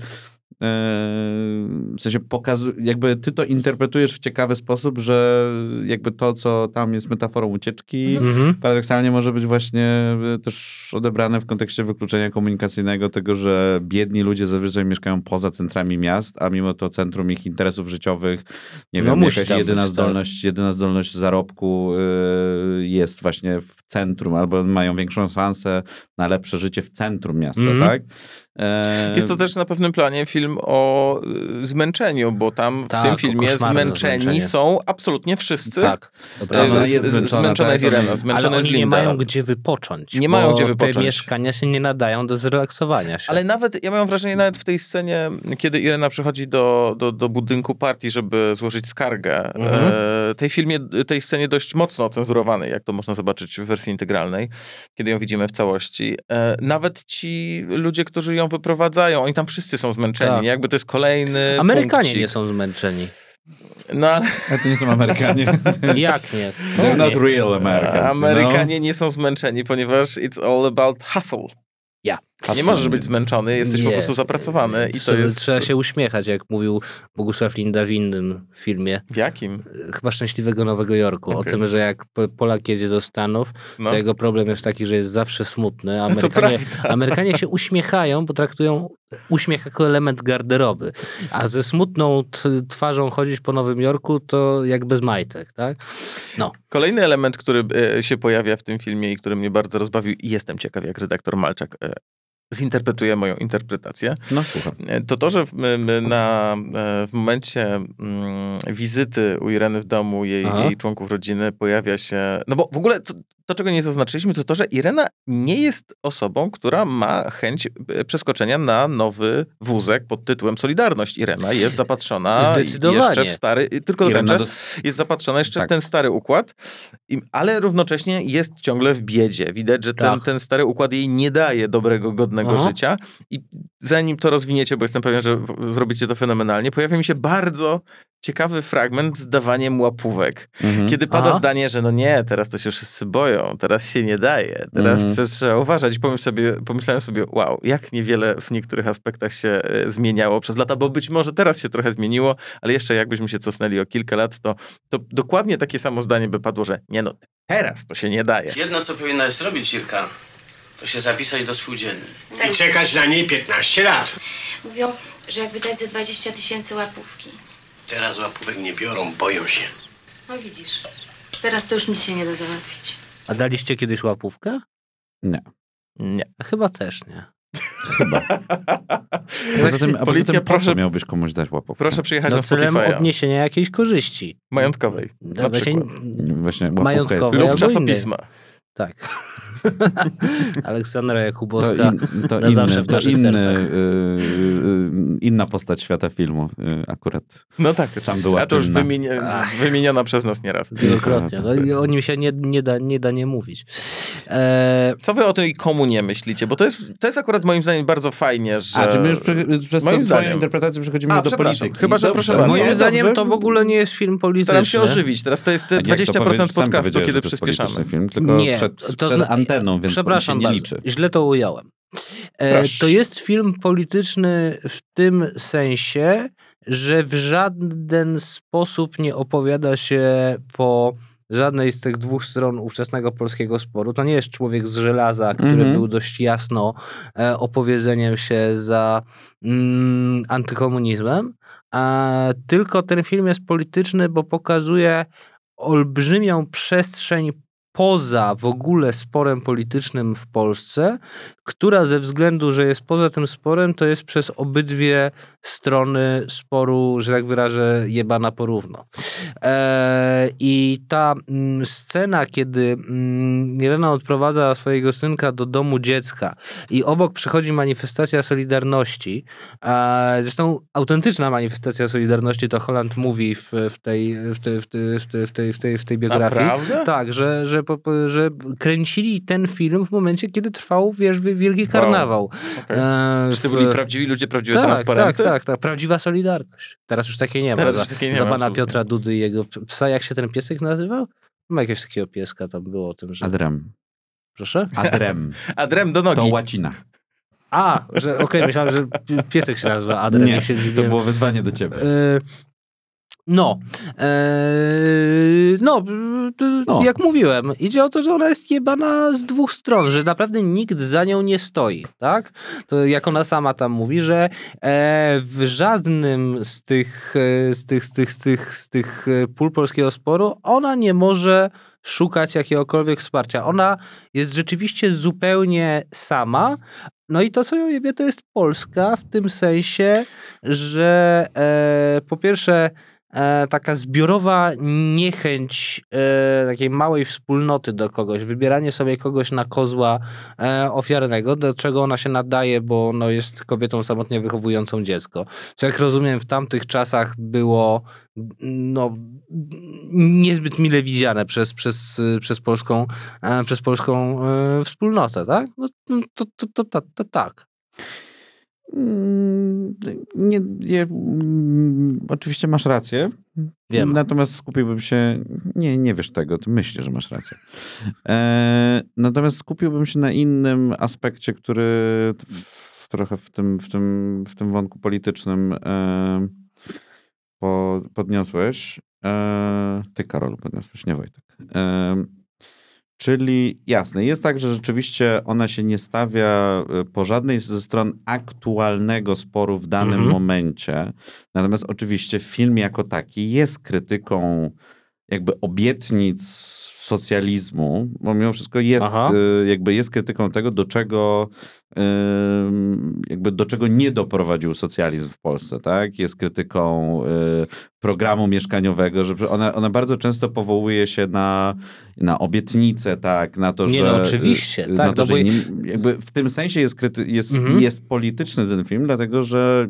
w sensie pokazu, jakby ty to interpretujesz w ciekawy sposób, że jakby to, co tam jest metaforą ucieczki, Mhm. paradoksalnie może być właśnie y, też odebrane w kontekście wykluczenia komunikacyjnego, tego, że biedni ludzie zazwyczaj mieszkają poza centrami miast, a mimo to centrum ich interesów życiowych, nie No wiem, jakaś jedyna być, tak. zdolność, jedyna zdolność zarobku y, jest właśnie w centrum, albo mają większą szansę na lepsze życie w centrum miasta, Mhm. tak? E, Jest to też na pewnym planie film o y, zmęczeniu, bo tam w Tak, tym o filmie zmęczeni są absolutnie wszyscy. Tak. Dobra, z- jest zmęczona, zmęczona jest Irena, ona- ale zmęczona jest oni nie Linda. mają gdzie wypocząć. Nie bo mają gdzie Te wypocząć. mieszkania się nie nadają do zrelaksowania się. Ale nawet, ja mam wrażenie, nawet w tej scenie, kiedy Irena przychodzi do, do, do budynku partii, żeby złożyć skargę, Mhm. e, tej filmie, tej scenie dość mocno cenzurowanej, jak to można zobaczyć w wersji integralnej, kiedy ją widzimy w całości. E, nawet ci ludzie, którzy ją wyprowadzają, oni tam wszyscy są zmęczeni, Tak. jakby to jest kolejny Amerykanie punkcik. nie są zmęczeni. No, ale Ale to nie są Amerykanie. Jak nie? They're not real Americans. Amerykanie nie są zmęczeni, ponieważ it's all about hustle. Ja. Nie możesz być zmęczony, jesteś po Nie. prostu zapracowany i to trzeba, jest... trzeba się uśmiechać, jak mówił Bogusław Linda w innym filmie, W jakim? chyba Szczęśliwego Nowego Jorku, o Okej. tym, że jak Po- Polak jedzie do Stanów, No. to jego problem jest taki, że jest zawsze smutny. Amerykanie. Amerykanie się uśmiechają, bo traktują uśmiech jako element garderoby, a ze smutną twarzą chodzić po Nowym Jorku to jak bez majtek, tak? No. Kolejny element, który e, się pojawia w tym filmie i który mnie bardzo rozbawił i jestem ciekaw, jak redaktor Malczak e, zinterpretuję moją interpretację, No słucham. E, to to, że na, e, w momencie mm, wizyty u Ireny w domu, jej, jej członków rodziny pojawia się... No bo w ogóle to, to, czego nie zaznaczyliśmy, to to, że Irena nie jest osobą, która ma chęć e, przeskoczenia na nowy wózek pod tytułem Solidarność. Irena jest zapatrzona jeszcze w stary... Tylko Irena dokończę jest zapatrzona jeszcze Tak. w ten stary układ, ale równocześnie jest ciągle w biedzie. Widać, że ten, Tak. ten stary układ jej nie daje dobrego, godnego Aha. życia. I zanim to rozwiniecie, bo jestem pewien, że zrobicie to fenomenalnie, pojawia mi się bardzo ciekawy fragment z dawaniem łapówek. Mhm. Kiedy pada Aha. zdanie, że no nie, teraz to się wszyscy boją, teraz się nie daje, teraz Mhm. trzeba- trzeba uważać. I pomyśl sobie, pomyślałem sobie, wow, jak niewiele w niektórych aspektach się e, zmieniało przez lata, bo być może teraz się trochę zmieniło, ale jeszcze jakbyśmy się cofnęli o kilka lat, to, to dokładnie takie samo zdanie by padło, że nie no, teraz to się nie daje. Jedno, co powinnaś zrobić, Irka, to się zapisać do spółdzielni. I czekać na niej 15 lat. Mówią, że jakby dać ze 20 tysięcy łapówki. Teraz łapówek nie biorą, boją się. No widzisz, teraz to już nic się nie da załatwić. A daliście kiedyś łapówkę? Nie. Nie. Chyba też nie. Poza tym, a poza Policja, tym proszę- miałbyś komuś dać łapówkę? Proszę przyjechać No na celem Spotify'a. odniesienia jakiejś korzyści. Majątkowej. Na No, właśnie- przykład. Właśnie łapówka Majątkowe. jest... Lub innej. czasopisma. Tak. Aleksandra To, Jakubowska in, to, na zawsze inny, w to naszych inny, sercach. y, y, inna postać świata filmu y, akurat. No tak, Tam oczywiście. była A to już czynna. wymieni- Ach. wymieniona przez nas nieraz. Wielokrotnie. No, i o nim się nie, nie, da, nie da nie mówić. E, Co wy o tej komunie myślicie? Bo to jest, to jest akurat moim zdaniem bardzo fajnie, że... A, czy my już prze, przez Moim tą twoją zdaniem. interpretację przechodzimy A, do polityki. Chyba, że proszę bardzo. moim Nie, zdaniem dobrze. to w ogóle nie jest film polityczny. Staram się ożywić. Teraz to jest te A nie, jak to 20% powiesz, sam podcastu, kiedy to przyspieszamy. film, tylko Nie, przed, to przed anteną, więc Przepraszam się nie bardzo, liczy. źle to ująłem. E, to jest film polityczny w tym sensie, że w żaden sposób nie opowiada się po żadnej z tych dwóch stron ówczesnego polskiego sporu. To nie jest człowiek z żelaza, który Mhm. był dość jasno e, opowiedzeniem się za mm, antykomunizmem, a tylko ten film jest polityczny, bo pokazuje olbrzymią przestrzeń poza w ogóle sporem politycznym w Polsce, która ze względu, że jest poza tym sporem, to jest przez obydwie strony sporu, że tak wyrażę, jebana porówno. E, I ta mm, scena, kiedy mm, Irena odprowadza swojego synka do domu dziecka i obok przychodzi manifestacja Solidarności, e, zresztą autentyczna manifestacja Solidarności, to Holland mówi w, w, tej, w, tej, w, tej, w, tej, w, tej, biografii. Naprawdę? Tak, że, że, że kręcili ten film w momencie, kiedy trwał wiesz, wielki karnawał. Okej. E, Czy to w- byli prawdziwi ludzie, prawdziwe tak, transparenty? tak, tak, tak. Prawdziwa solidarność. Teraz już takiej nie ma. Teraz za, już takiej nie za ma, pana absolutnie. Piotra Dudy i jego psa, jak się ten piesek nazywał? Ma jakiegoś takiego pieska, tam było o tym, że... Adrem. Proszę? Adrem. Adrem do nogi. To łacina. A, że okej, myślałem, że pi- piesek się nazywa Adrem. Nie, się to było wyzwanie do ciebie. E, No, e, no, e, No. jak mówiłem, idzie o to, że ona jest jebana z dwóch stron, że naprawdę nikt za nią nie stoi, tak? To jak ona sama tam mówi, że e, w żadnym z tych, e, z tych, z tych, z tych, z tych e, pól polskiego sporu ona nie może szukać jakiegokolwiek wsparcia. Ona jest rzeczywiście zupełnie sama, no i to, co ją jebie, to jest Polska w tym sensie, że e, po pierwsze taka zbiorowa niechęć e, takiej małej wspólnoty do kogoś, wybieranie sobie kogoś na kozła e, ofiarnego, do czego ona się nadaje, bo no, jest kobietą samotnie wychowującą dziecko. Co jak rozumiem w tamtych czasach było no, niezbyt mile widziane przez, przez, przez polską, e, przez polską e, wspólnotę, tak? No, to, to, to, to tak. Mm, Nie, nie, mm, oczywiście masz rację. Wiem. Natomiast skupiłbym się. Nie, nie wiesz tego, ty myślisz, że masz rację. E, natomiast skupiłbym się na innym aspekcie, który w, trochę w tym, w, tym, w tym wątku politycznym e, po, podniosłeś. E, ty, Karol, podniosłeś, nie Wojtek. E, Czyli jasne, jest tak, że rzeczywiście ona się nie stawia y, po żadnej ze stron aktualnego sporu w danym Mhm. momencie. Natomiast oczywiście film jako taki jest krytyką jakby obietnic socjalizmu, bo mimo wszystko jest, y, jakby jest krytyką tego, do czego ym, jakby do czego nie doprowadził socjalizm w Polsce, tak? Jest krytyką y, programu mieszkaniowego, że ona, ona bardzo często powołuje się na, na obietnice, tak? Na to, Nie, że... no oczywiście, y, tak, Na to, no że bo- nie, jakby w tym sensie jest, kryty, jest, Mhm. jest polityczny ten film, dlatego że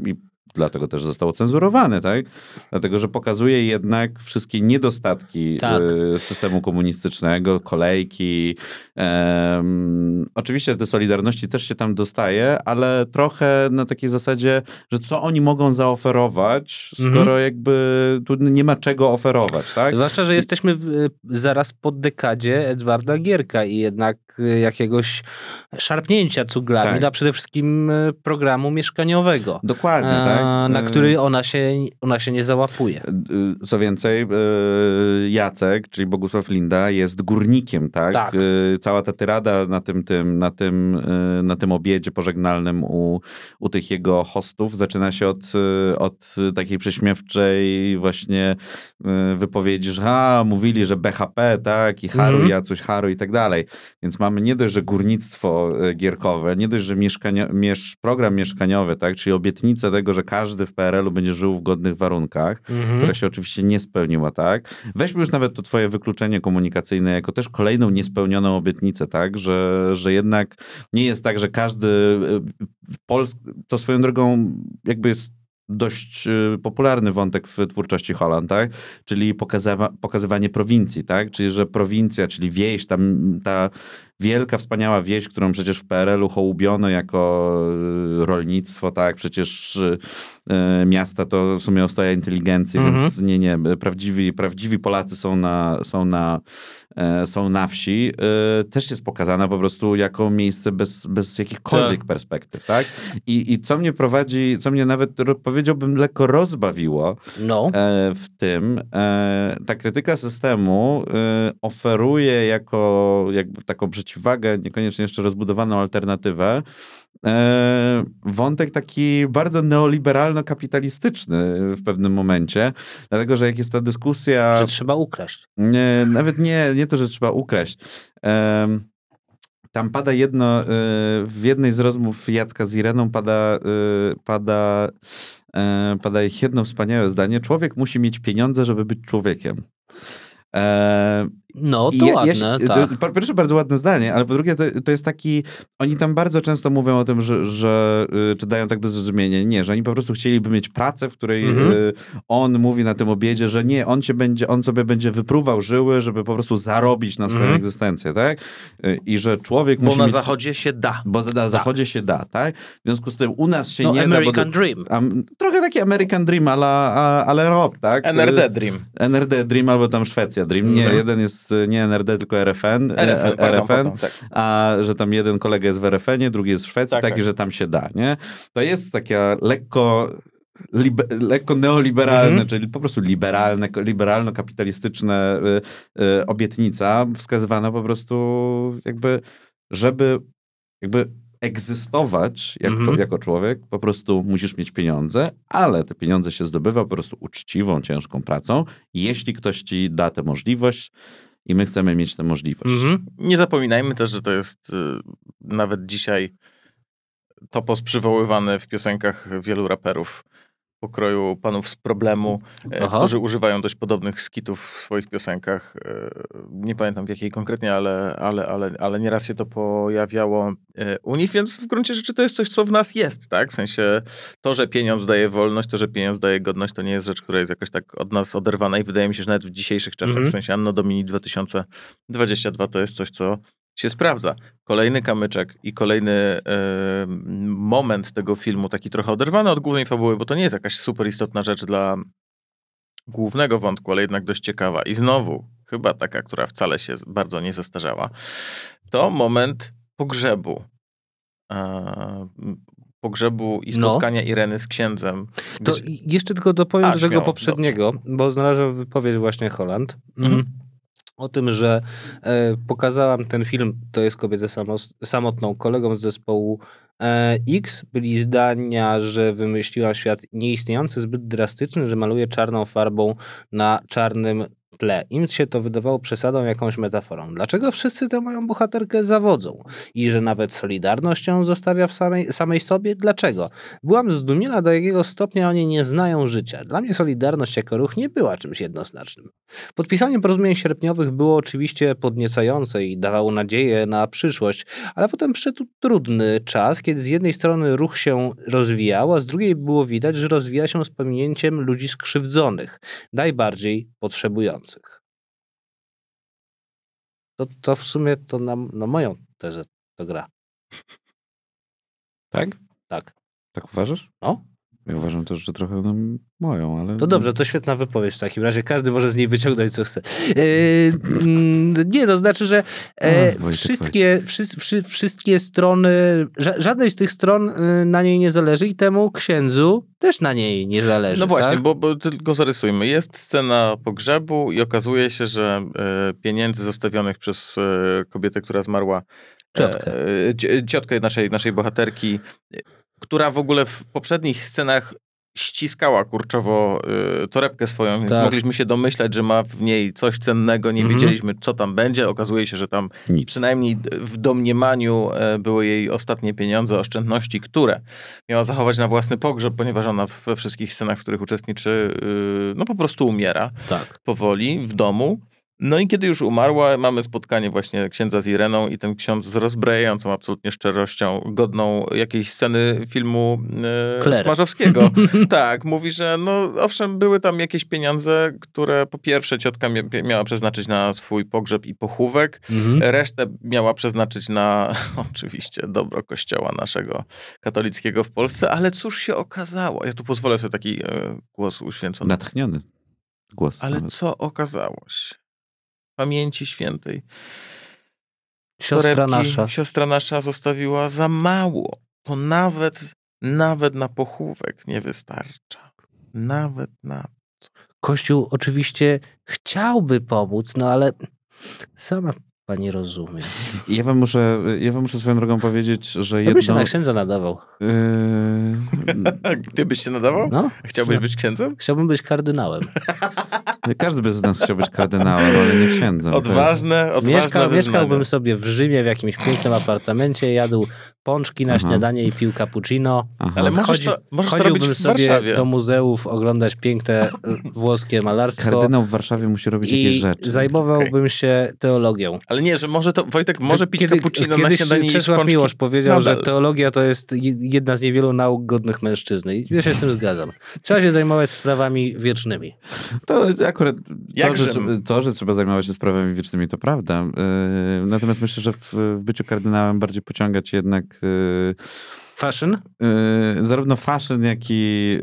dlatego też został cenzurowany, tak? Dlatego, że pokazuje jednak wszystkie niedostatki Tak. y, systemu komunistycznego, kolejki. Em, oczywiście te Solidarności też się tam dostaje, ale trochę na takiej zasadzie, że co oni mogą zaoferować, skoro Mhm. jakby tu nie ma czego oferować, tak? Zwłaszcza, że jesteśmy w, zaraz po dekadzie Edwarda Gierka i jednak y, jakiegoś szarpnięcia cuglami Tak. dla przede wszystkim y, programu mieszkaniowego. Dokładnie, e, tak? Na E, który ona się, ona się nie załapuje. Co więcej, y, Jacek, czyli Bogusław Linda, jest górnikiem, tak? Tak. Y, Cała ta tyrada na tym, tym, na tym, na tym obiedzie pożegnalnym u, u tych jego hostów zaczyna się od, od takiej prześmiewczej właśnie wypowiedzi, że a, mówili, że BHP, tak? I Haru, Mhm. Jacuś, Haru i tak dalej. Więc mamy nie dość, że górnictwo gierkowe, nie dość, że mieszkania, miesz, program mieszkaniowy, tak? Czyli obietnica tego, że każdy w PRL-u będzie żył w godnych warunkach, Mhm. która się oczywiście nie spełniła, tak? Weźmy już nawet to twoje wykluczenie komunikacyjne jako też kolejną niespełnioną obietnicę, tak? Że, że jednak nie jest tak, że każdy y, w Polsce, to swoją drogą jakby jest dość y, popularny wątek w twórczości Holland, tak? Czyli pokazywa, pokazywanie prowincji, tak? Czyli, że prowincja, czyli wieś, tam, ta wielka, wspaniała wieś, którą przecież w PRL-u hołubiono jako y, rolnictwo, tak? Przecież y, y, miasta to w sumie ostoja inteligencji, Mhm. więc nie, nie, prawdziwi, prawdziwi Polacy są na, są na, e, są na wsi. Też jest pokazana po prostu jako miejsce bez, bez jakichkolwiek Tak. perspektyw, tak? I, I co mnie prowadzi, co mnie nawet powiedziałbym lekko rozbawiło, No. e, w tym, e, ta krytyka systemu oferuje jako jakby taką przeciwwagę, niekoniecznie jeszcze rozbudowaną alternatywę, e, wątek taki bardzo neoliberalno-kapitalistyczny w pewnym momencie, dlatego, że jak jest ta dyskusja... Że trzeba ukraść. Nie, nawet nie, nie to, że trzeba ukraść. Tam pada jedno, y, w jednej z rozmów Jacka z Ireną pada, y, pada, e, pada jedno wspaniałe zdanie. Człowiek musi mieć pieniądze, żeby być człowiekiem. No, to ja- ja ładne, się- tak. po pierwsze, bardzo ładne zdanie, ale po drugie, to, to jest taki. Oni tam bardzo często mówią o tym, że, że y, czy dają tak do zrozumienia. Nie, że oni po prostu chcieliby mieć pracę, w której Mhm. y, on mówi na tym obiedzie, że nie, on, cię będzie, on sobie będzie wypruwał żyły, żeby po prostu zarobić na swoją Mhm. egzystencję, tak? Y, I że człowiek Bo musi na mieć... zachodzie się da. Bo na zachodzie się da, tak? W związku z tym u nas się No, nie American da. Dream. Am, trochę taki American Dream, ale, ale rob, tak? NRD Dream. NRD Dream albo tam Szwecja Dream. Nie, Mhm. jeden jest y, nie NRD, tylko RFN. RFN, pardon, RFN pardon, tak. a że tam jeden kolega jest w RFN-ie, drugi jest w Szwecji, Tak, taki, tak. że tam się da, nie? To jest taka lekko libe, lekko neoliberalne, Mhm. czyli po prostu liberalne, liberalno-kapitalistyczne y, y, obietnica wskazywana po prostu jakby, żeby jakby egzystować jak, Mhm. jako człowiek, po prostu musisz mieć pieniądze, ale te pieniądze się zdobywa po prostu uczciwą, ciężką pracą, jeśli ktoś ci da tę możliwość i my chcemy mieć tę możliwość. Mhm. Nie zapominajmy też, że to jest y, nawet dzisiaj topos przywoływany w piosenkach wielu raperów pokroju panów z problemu, e, Aha. którzy używają dość podobnych skitów w swoich piosenkach. E, Nie pamiętam w jakiej konkretnie, ale, ale, ale, ale nieraz się to pojawiało e, u nich, więc w gruncie rzeczy to jest coś, co w nas jest, tak? W sensie to, że pieniądz daje wolność, to, że pieniądz daje godność, to nie jest rzecz, która jest jakoś tak od nas oderwana i wydaje mi się, że nawet w dzisiejszych czasach, Mhm. w sensie Anno Domini 2022 to jest coś, co się sprawdza. Kolejny kamyczek i kolejny e, moment tego filmu, taki trochę oderwany od głównej fabuły, bo to nie jest jakaś super istotna rzecz dla głównego wątku, ale jednak dość ciekawa. I znowu, chyba taka, która wcale się bardzo nie zestarzała, to moment pogrzebu. E, pogrzebu i No. spotkania Ireny z księdzem. To jeszcze tylko dopowiem A, do tego śmiało, poprzedniego, bo znalazłem wypowiedź właśnie Holland. Mhm. Mm. O tym, że e, pokazałam ten film, to jest kobietę samotną, kolegą z zespołu e, X. Byli zdania, że wymyśliła świat nieistniejący, zbyt drastyczny, że maluje czarną farbą na czarnym tle. Im się to wydawało przesadą, jakąś metaforą. Dlaczego wszyscy tę moją bohaterkę zawodzą? I że nawet Solidarność ją zostawia w samej, samej sobie? Dlaczego? Byłam zdumiona, do jakiego stopnia oni nie znają życia. Dla mnie Solidarność jako ruch nie była czymś jednoznacznym. Podpisanie porozumień sierpniowych było oczywiście podniecające i dawało nadzieję na przyszłość, ale potem przyszedł trudny czas, kiedy z jednej strony ruch się rozwijał, a z drugiej było widać, że rozwija się z pominięciem ludzi skrzywdzonych, najbardziej potrzebujących. To, to w sumie to na, na moją tezę to gra. Tak? Tak. Tak uważasz? No. Ja uważam też, że trochę no, moją, ale... To dobrze, to świetna wypowiedź w takim razie. Każdy może z niej wyciągnąć co chce. Yy, mm, nie, to znaczy, że e, Wojtek, wszystkie, wszy, wszy, wszystkie strony, ża, żadnej z tych stron y, na niej nie zależy i temu księdzu też na niej nie zależy. No właśnie, tak? bo, bo tylko zarysujmy. Jest scena pogrzebu i okazuje się, że e, pieniędzy zostawionych przez e, kobietę, która zmarła, Ciotkę. e, ci- ciotkę naszej, naszej bohaterki, e, która w ogóle w poprzednich scenach ściskała kurczowo e, torebkę swoją, więc Tak. mogliśmy się domyślać, że ma w niej coś cennego, nie Mhm. wiedzieliśmy, co tam będzie. Okazuje się, że tam Nic. przynajmniej w domniemaniu e, były jej ostatnie pieniądze, oszczędności, które miała zachować na własny pogrzeb, ponieważ ona we wszystkich scenach, w których uczestniczy, yy, no po prostu umiera Tak. powoli w domu. No i kiedy już umarła, mamy spotkanie właśnie księdza z Ireną i ten ksiądz z rozbrajającą absolutnie szczerością, godną jakiejś sceny filmu e. Smarzowskiego. tak, mówi, że no owszem, były tam jakieś pieniądze, które po pierwsze ciotka mia- miała przeznaczyć na swój pogrzeb i pochówek, Mhm. Resztę miała przeznaczyć na oczywiście dobro kościoła naszego katolickiego w Polsce, ale cóż się okazało? Ja tu pozwolę sobie taki e, głos uświęcony. Natchniony głos. Ale nawet. co okazało się? Pamięci świętej. Siostra Torebki nasza. Siostra nasza zostawiła za mało. To nawet, nawet na pochówek nie wystarcza. Nawet na Kościół oczywiście chciałby pomóc, no ale sama pani rozumie. Ja wam, muszę, ja wam muszę swoją drogą powiedzieć, że Ja bym się jedno... na księdza nadawał. Yy, Ty byś się nadawał? No, Chciałbyś być księdzem? chciałbym być kardynałem. każdy by z nas chciał być kardynałem, ale nie księdzem. To Odważne, odważne Mieszka, mieszkałbym sobie w Rzymie w jakimś pięknym apartamencie, jadł pączki na Aha. śniadanie i pił cappuccino. Aha. Ale możesz Chodzi- to, możesz to Chodziłbym w sobie Warszawie. do muzeów, oglądać piękne y, włoskie malarstwo Kardynał w Warszawie musi robić jakieś rzeczy. zajmowałbym się teologią. Ale nie, że może to, Wojtek, może pić cappuccino na kiedyś śniadanie i. Miłosz powiedział, Nadal. że teologia to jest je- jedna z niewielu nauk godnych mężczyzny. I ja się z tym zgadzam. Trzeba się zajmować sprawami wiecznymi. To akurat Jak to że, to, że trzeba zajmować się sprawami wiecznymi, to prawda. Yy, natomiast myślę, że w, w byciu kardynałem bardziej pociąga cię jednak yy, Fashion? yy, zarówno fashion, jak i,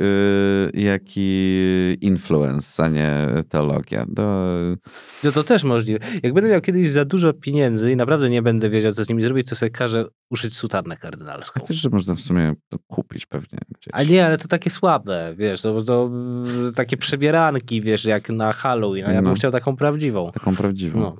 yy, jak i influence, a nie teologia. To, No to też możliwe. Jak będę miał kiedyś za dużo pieniędzy i naprawdę nie będę wiedział, co z nimi zrobić, to sobie każę uszyć sutannę kardynalską. wiesz, że można w sumie to kupić pewnie gdzieś. A nie, ale to takie słabe, wiesz, to, to takie przebieranki, wiesz, jak na Halloween, a ja bym No. chciał taką prawdziwą. Taką prawdziwą. No.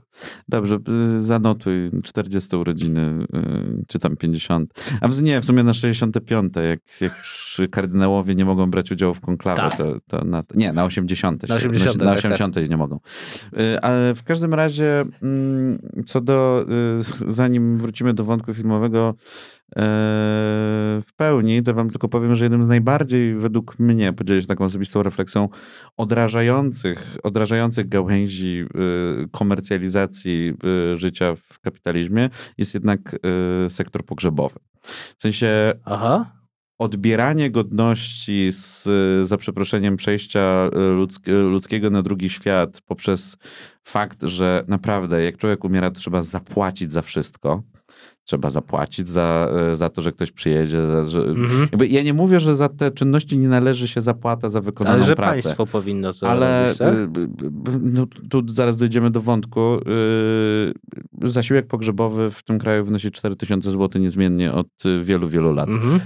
Dobrze, y, zanotuj 40 urodziny, y, czy tam 50. A w, nie, w sumie na 65, jak, jak już kardynałowie nie mogą brać udziału w konklawie, Tak. to, to na, nie, na 80. Na 80, na tak, 80 nie mogą. Y, Ale w każdym razie, mm, co do, zanim wrócimy do wątku filmowego, e, w pełni, to wam tylko powiem, że jednym z najbardziej według mnie, podzielę się taką osobistą refleksją, odrażających, odrażających gałęzi y, komercjalizacji y, życia w kapitalizmie jest jednak sektor pogrzebowy. W sensie Aha. odbieranie godności z, za przeproszeniem przejścia ludzk, ludzkiego na drugi świat poprzez fakt, że naprawdę jak człowiek umiera, to trzeba zapłacić za wszystko. Trzeba zapłacić za, y, za to, że ktoś przyjedzie. Za, że, Mhm. jakby ja nie mówię, że za te czynności nie należy się zapłata za wykonaną Ale że pracę. państwo powinno to Ale robić, tak? b- no, tu zaraz dojdziemy do wątku. Y, Zasiłek pogrzebowy w tym kraju wynosi 4000 zł niezmiennie od wielu, wielu lat. Mhm.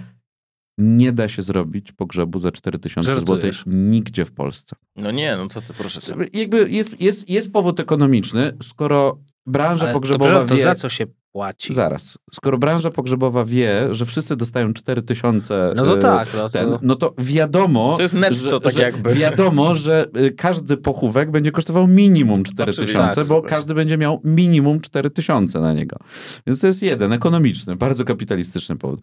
Nie da się zrobić pogrzebu za 4000 zł nigdzie w Polsce. No nie, no co ty, proszę. Jakby jest, jest, jest powód ekonomiczny, skoro branża Ale to, pogrzebowa przepraszam, to wie... za co się płaci. Zaraz. Skoro branża pogrzebowa wie, że wszyscy dostają 4 tysiące, No to e, tak, no to- ten, no to wiadomo, To jest netto że, tak że jakby. wiadomo, że y, każdy pochówek będzie kosztował minimum 4 Oczywiście. tysiące, Tak, bo każdy będzie miał minimum 4 tysiące na niego. Więc to jest jeden, ekonomiczny, bardzo kapitalistyczny powód.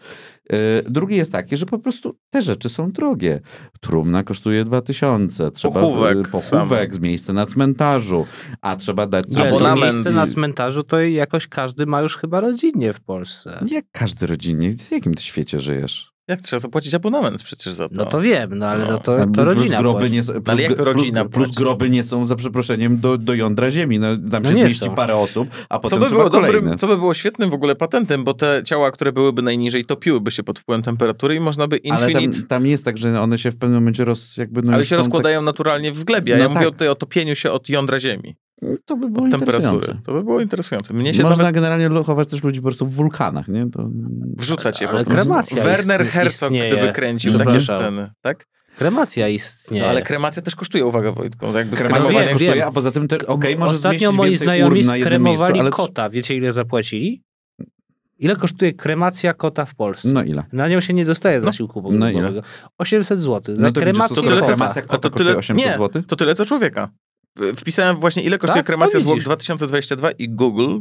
Y, Drugi jest taki, że po prostu te rzeczy są drogie. Trumna kosztuje 2 tysiące, trzeba Pochówek y, pochówek, miejsce na cmentarzu, a trzeba dać Abonament. miejsce na cmentarzu to jakoś każdy ma już chyba rodzinnie w Polsce. Jak każdy rodzinnie, w jakim ty świecie żyjesz? Jak trzeba zapłacić abonament przecież za to? No to wiem, no ale No. no to, to plus rodzina groby płaci. nie, są- plus, ale jak plus, rodzina plus płaci? groby nie są, za przeproszeniem, do, do jądra ziemi. No, tam No się nie zmieści są. parę osób, a Co potem by, trzeba było kolejne. dobrym, co by było świetnym w ogóle patentem, bo te ciała, które byłyby najniżej, topiłyby się pod wpływem temperatury i można by Ale infinite... tam, tam jest tak, że one się w pewnym momencie roz, jakby, no ale się są rozkładają naturalnie w glebie. a No ja mówię tak. o, tutaj o topieniu się od jądra ziemi. Tak, to by było interesujące. To by było interesujące. Mnie się Można nawet generalnie lokować też ludzi po prostu w wulkanach, nie? To... wrzucać je po prostu. kremacja Werner ist- Herzog, istnieje. gdyby kręcił takie sceny, tak? Kremacja istnieje. No, ale kremacja też kosztuje, uwaga Wojtko. Jakby Kremacja skremowanie- wiem, kosztuje, wiem. a poza tym te, okej, może Ostatnio moi znajomi jednym miejscu, skremowali ale... kota. Wiecie ile zapłacili? Ile kosztuje kremacja kota w Polsce? No ile? Na nią się nie dostaje zasiłku No ile? pogrzebowego. 800 zł. Za No to widzisz, kremację to tyle, kota. kremacja kota to kosztuje tyle, 800 nie, zł? to tyle co człowieka. Wpisałem właśnie ile kosztuje Tak? kremacja No zwłok widzisz. 2022 i Google,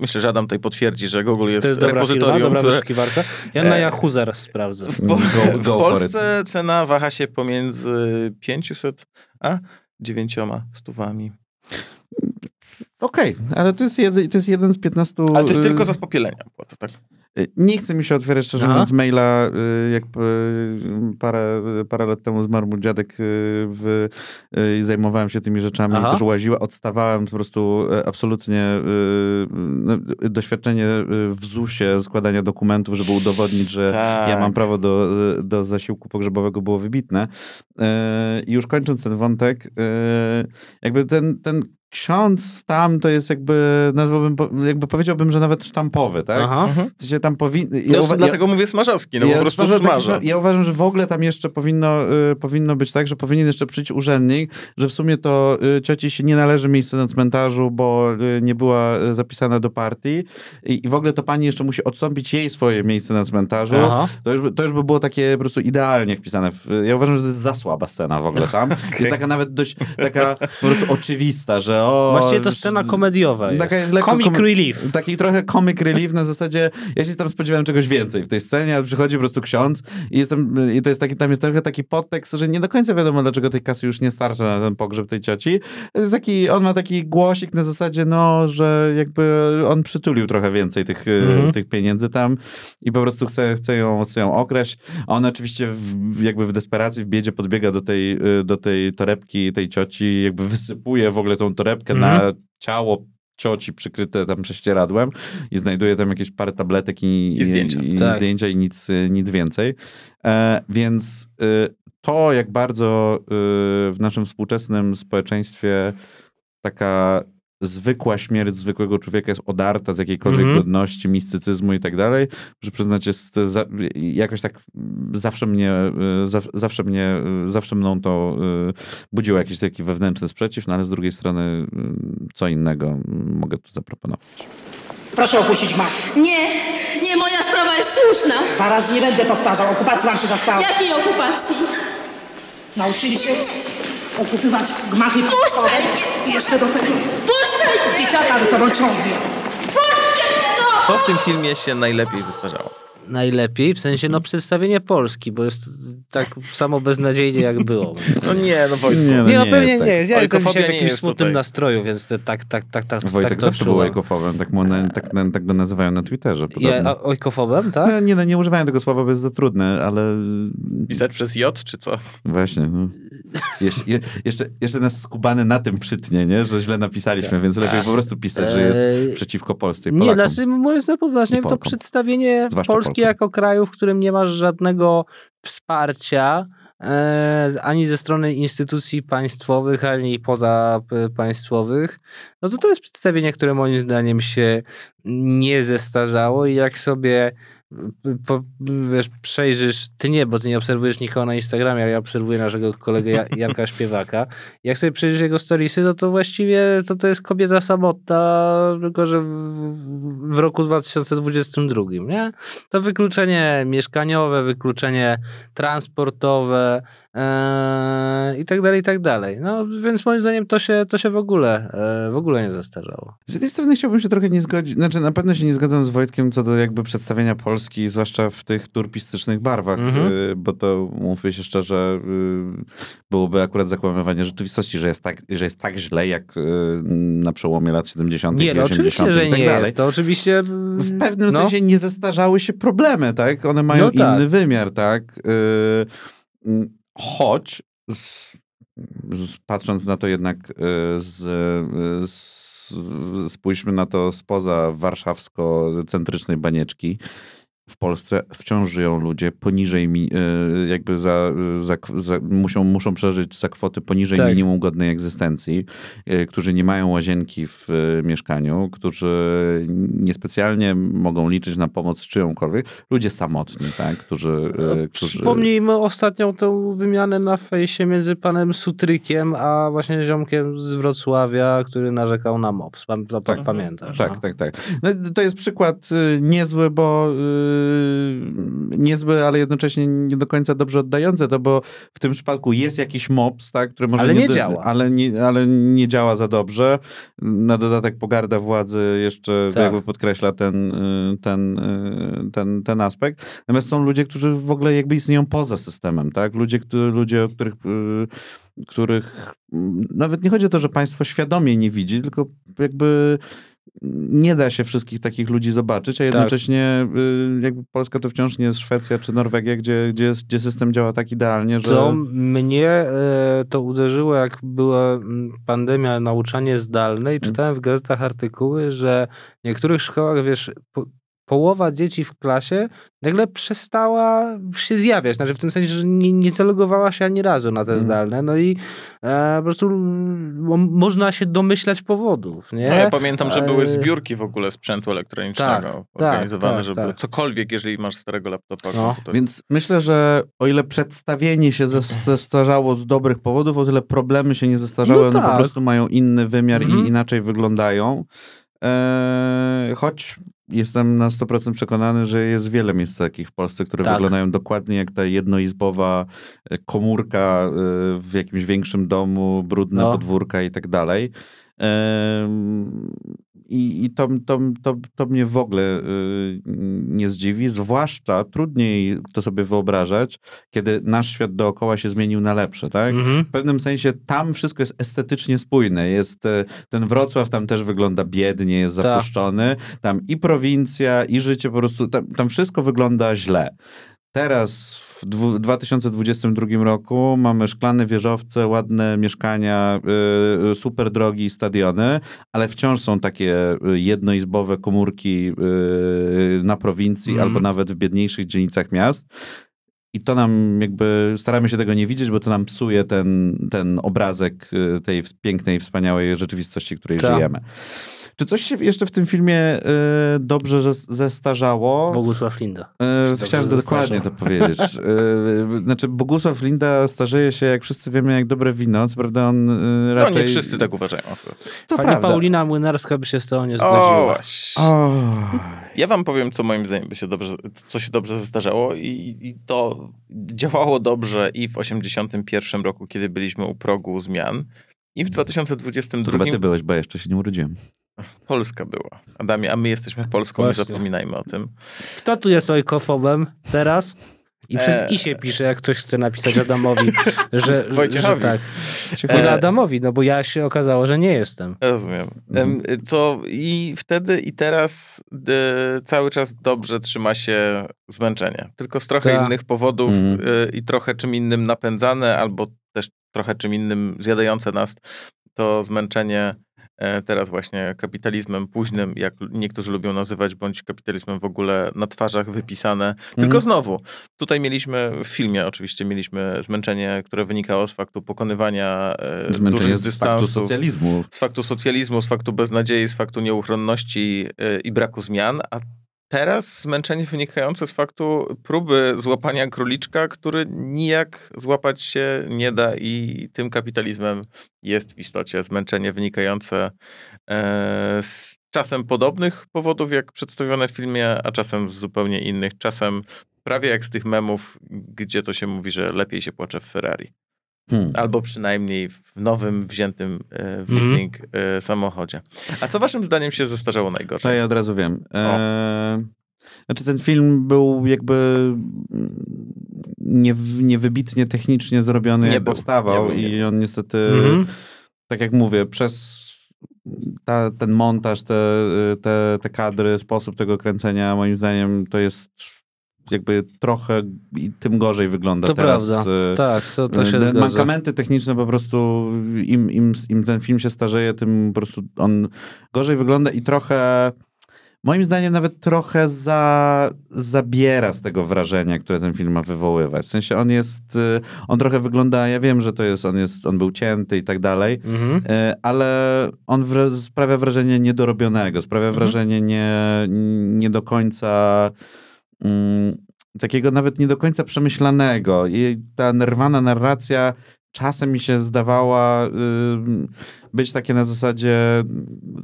myślę, że Adam tutaj potwierdzi, że Google jest, To jest dobra firma, repozytorium, dobra które. Ja na E, Yahoo zaraz sprawdzę. w, po, Go- w go for Polsce cena waha się pomiędzy 500 a 9 stówami. Okej, ale to jest, jeden, to jest jeden z 15... Ale to jest y, tylko za spopielenia. Tak? Y, Nie chce mi się otwierać, szczerze Aha. mówiąc, maila, y, jak y, parę, parę lat temu zmarł mój dziadek w, i zajmowałem się tymi rzeczami, Aha. też łaziła, odstawałem po prostu y, absolutnie no, doświadczenie w ZUS-ie składania dokumentów, żeby udowodnić, że Tak. ja mam prawo do, do zasiłku pogrzebowego było wybitne. Y, I już kończąc ten wątek, jakby ten, ten ksiądz tam to jest jakby, nazwałbym, jakby powiedziałbym, że nawet sztampowy, tak? Aha. W sensie tam powinno... No, dlatego mówię smażowski, no po prostu smażę. ja uważam, że w ogóle tam jeszcze powinno, y, powinno być tak, że powinien jeszcze przyjść urzędnik, że w sumie to y, cioci się nie należy miejsce na cmentarzu, bo y, nie była y, zapisana do partii i, i w ogóle to pani jeszcze musi odstąpić jej swoje miejsce na cmentarzu. Aha. To już, by, to już by było takie po prostu idealnie wpisane. W, ja uważam, że to jest za słaba scena w ogóle tam. Jest taka nawet dość taka po prostu oczywista, że o... Właściwie to scena komediowa jest. Taka jest lekko Comic kom- relief. Taki trochę comic relief na zasadzie, ja się tam spodziewałem czegoś więcej w tej scenie, ale przychodzi po prostu ksiądz i, jestem, i to jest taki, tam jest trochę taki podtekst, że nie do końca wiadomo, dlaczego tej kasy już nie starcza na ten pogrzeb tej cioci. Jest taki, on ma taki głosik na zasadzie, no, że jakby on przytulił trochę więcej tych, Mhm. tych pieniędzy tam i po prostu chce, chce, ją, chce ją okraść. A on oczywiście w, jakby w desperacji, w biedzie podbiega do tej, do tej torebki tej cioci, jakby wysypuje w ogóle tą torebkę Mhm. na ciało cioci przykryte tam prześcieradłem i znajduje tam jakieś parę tabletek i, I zdjęcia. i, Tak. zdjęcia i nic, nic więcej. E, więc y, to, jak bardzo y, w naszym współczesnym społeczeństwie taka zwykła śmierć zwykłego człowieka jest odarta z jakiejkolwiek Mhm. godności, mistycyzmu i tak dalej, że przyznać jest za, jakoś tak zawsze mnie, y, zaw, zawsze mnie, y, zawsze mną to y, budziło jakiś taki wewnętrzny sprzeciw, no ale z drugiej strony co innego mogę tu zaproponować. Proszę opuścić mach. Nie, nie, moja sprawa jest słuszna. Dwa razy nie będę powtarzał. Okupacji wam się zachciało. Jakiej okupacji? Nauczyli się okupywać gmachy Puszczaj! jeszcze do tego Puszczaj mnie! dzieciaka ze sobą ciągnie. Puszczaj mnie, no! Co w tym filmie się najlepiej zestarzało? Najlepiej, w sensie no przedstawienie Polski, bo jest tak samo beznadziejnie jak było. No nie, no Wojtku. Nie, no Nie, no nie pewnie jest tak. nie jest. Ja jestem dzisiaj w jakimś jest smutnym tutaj. nastroju, więc te, tak, tak, tak, tak, Wojtek tak to zawsze był odczuwam. ojkofowem, tak, mu, na- tak, na- tak go nazywają na Twitterze. Ja, a, ojkofobem, tak? No, nie, no, nie używają tego słowa, bo jest za trudne, ale Pisać przez J, czy co? właśnie. No. Jeszcze, je, jeszcze, jeszcze nas skubany na tym przytnie, nie? że źle napisaliśmy, więc lepiej po prostu pisać, że jest Eee, przeciwko Polsce i Nie, Polakom. znaczy mówiąc na poważnie, to przedstawienie Zwłaszcza Polski Polkom. jako kraju, w którym nie masz żadnego wsparcia e, ani ze strony instytucji państwowych, ani pozapaństwowych, no to to jest przedstawienie, które moim zdaniem się nie zestarzało i jak sobie po, wiesz, przejrzysz, ty nie, bo ty nie obserwujesz nikogo na Instagramie, ale ja obserwuję naszego kolegę Ja- Jarka Śpiewaka. Jak sobie przejrzysz jego storiesy, no to właściwie to, to jest kobieta samotna, tylko że w, w roku 2022, nie? To wykluczenie mieszkaniowe, wykluczenie transportowe i tak dalej, i tak dalej. No, więc moim zdaniem to się, to się w ogóle, e, w ogóle nie zastarzało. Z jednej strony chciałbym się trochę nie zgodzić, znaczy na pewno się nie zgadzam z Wojtkiem co do jakby przedstawienia Polski, zwłaszcza w tych turpistycznych barwach, Mhm. y, bo to mówmy się szczerze, y, byłoby akurat zakłamywanie rzeczywistości, że jest tak, że jest tak źle jak y, na przełomie lat 70. Nie, i no 80. oczywiście, że i tak nie dalej. jest. To oczywiście... W pewnym no. sensie nie zestarzały się problemy, tak? One mają No tak. inny wymiar, tak? Choć z, z, patrząc na to jednak z, y, z, spójrzmy na to spoza warszawsko-centrycznej banieczki. W Polsce wciąż żyją ludzie poniżej, y, jakby za, za, za, muszą, muszą przeżyć za kwoty poniżej Tak. minimum godnej egzystencji, y, którzy nie mają łazienki w y, mieszkaniu, którzy niespecjalnie mogą liczyć na pomoc czyjąkolwiek. Ludzie samotni, tak? Którzy, którzy... Przypomnijmy ostatnią tę wymianę na fejsie między panem Sutrykiem, a właśnie ziomkiem z Wrocławia, który narzekał na MOPS. Pan, to pan pamiętasz? Tak, no? tak, tak. No, to jest przykład niezły, bo y, niezły, ale jednocześnie nie do końca dobrze oddający to, bo w tym przypadku jest jakiś mops, tak, który może Ale nie do- działa. Ale nie, ale nie działa za dobrze. Na dodatek pogarda władzy jeszcze Tak. jakby podkreśla ten, y, ten, y, ten, ten aspekt. Natomiast są ludzie, którzy w ogóle jakby istnieją poza systemem, tak? Ludzie, którzy, ludzie o których których mm, nawet nie chodzi o to, że państwo świadomie nie widzi, tylko jakby nie da się wszystkich takich ludzi zobaczyć, Tak. a jednocześnie y, jakby Polska to wciąż nie jest Szwecja czy Norwegia, gdzie, gdzie, gdzie system działa tak idealnie, że... To mnie e, to uderzyło, jak była mm, pandemia, nauczanie zdalne i czytałem w gazetach artykuły, że w niektórych szkołach, wiesz, połowa dzieci w klasie nagle przestała się zjawiać. Znaczy w tym sensie, że nie, nie zalogowała się ani razu na te zdalne. No i e, po prostu mm, mo- można się domyślać powodów, nie? No, ja pamiętam, że były E, zbiórki w ogóle sprzętu elektronicznego Tak, organizowane, tak, żeby tak. cokolwiek, jeżeli masz starego laptopa. No. komputer. Więc myślę, że o ile przedstawienie się zes- zestarzało z dobrych powodów, o tyle problemy się nie zestarzały, No one po tak. prostu mają inny wymiar Mhm. i inaczej wyglądają. Eee, choć jestem na 100% przekonany, że jest wiele miejsc takich w Polsce, które Tak. wyglądają dokładnie jak ta jednoizbowa e, komórka e, w jakimś większym domu, brudne No. podwórka i tak dalej. I, i to, to, to, to mnie w ogóle y, nie zdziwi, zwłaszcza trudniej to sobie wyobrażać, kiedy nasz świat dookoła się zmienił na lepsze, tak? Mhm. W pewnym sensie tam wszystko jest estetycznie spójne. Jest e, ten Wrocław tam też wygląda biednie, jest Tak. zapuszczony. Tam i prowincja, i życie po prostu, tam, tam wszystko wygląda źle. Teraz w dwu- 2022 roku mamy szklane wieżowce, ładne mieszkania, y, y, super drogi stadiony, ale wciąż są takie y, jednoizbowe komórki na prowincji Mhm. albo nawet w biedniejszych dzielnicach miast. I to nam jakby, staramy się tego nie widzieć, bo to nam psuje ten, ten obrazek tej pięknej, wspaniałej rzeczywistości, w której Tak. żyjemy. Czy coś się jeszcze w tym filmie y, dobrze zes- zestarzało? Bogusław Linda. Dobrze Chciałem to dokładnie to powiedzieć. E, Znaczy, Bogusław Linda starzeje się, jak wszyscy wiemy, jak dobre wino. Co prawda on No raczej... nie wszyscy tak uważają. To Pani prawda. Paulina Młynarska by się z tą nie zgodziła. O, Ja wam powiem, co moim zdaniem by się dobrze, co się dobrze zestarzało i, i to działało dobrze i w 81 roku, kiedy byliśmy u progu zmian i w to 2022 chyba ty byłeś, bo ja jeszcze się nie urodziłem. Polska była. Adamie, a my jesteśmy Polską, nie Właśnie. zapominajmy o tym. Kto tu jest ojkofobem teraz? I przez Eee. i się pisze, jak ktoś chce napisać Adamowi, że, że Wojciechowi. tak. Eee. Nie Adamowi, no bo ja się okazało, że nie jestem. Rozumiem. Em, To i wtedy i teraz e, cały czas dobrze trzyma się zmęczenie. Tylko z trochę Tak. innych powodów Mhm. e, i trochę czym innym napędzane, albo też trochę czym innym zjadające nas to zmęczenie e, teraz właśnie kapitalizmem późnym, jak niektórzy lubią nazywać, bądź kapitalizmem w ogóle na twarzach wypisane. Tylko Mhm. znowu, tutaj mieliśmy, w filmie oczywiście mieliśmy zmęczenie, które wynikało z faktu pokonywania e, Zmęczenie dużych z faktu dystansów socjalizmu. z faktu socjalizmu, z faktu beznadziei, z faktu nieuchronności yy, i braku zmian, a teraz zmęczenie wynikające z faktu próby złapania króliczka, który nijak złapać się nie da i tym kapitalizmem jest w istocie zmęczenie wynikające e, z czasem podobnych powodów, jak przedstawione w filmie, a czasem z zupełnie innych. Czasem prawie jak z tych memów, gdzie to się mówi, że lepiej się płacze w Ferrari. Hmm. Albo przynajmniej w nowym, wziętym e, w Mhm. leasing e, samochodzie. A co waszym zdaniem się zestarzało To najgorzej? ja od razu wiem. E, znaczy ten film był jakby nie, niewybitnie technicznie zrobiony, Nie jak był, powstawał nie był, nie i on niestety, Mhm. tak jak mówię, przez ta, ten montaż, te, te, te kadry, sposób tego kręcenia, moim zdaniem to jest jakby trochę tym gorzej wygląda To teraz. prawda. e, Tak, to- to się zgadza. Mankamenty techniczne po prostu, im, im, im ten film się starzeje, tym po prostu on gorzej wygląda i trochę, moim zdaniem nawet trochę za, zabiera z tego wrażenia, które ten film ma wywoływać. W sensie on jest, y, on trochę wygląda, ja wiem, że to jest, on jest, on był cięty i tak dalej, Mhm. y, ale on wra- sprawia wrażenie niedorobionego, sprawia Mhm. wrażenie nie, nie do końca mm, takiego nawet nie do końca przemyślanego. I ta nerwana narracja czasem mi się zdawała y, być takie na zasadzie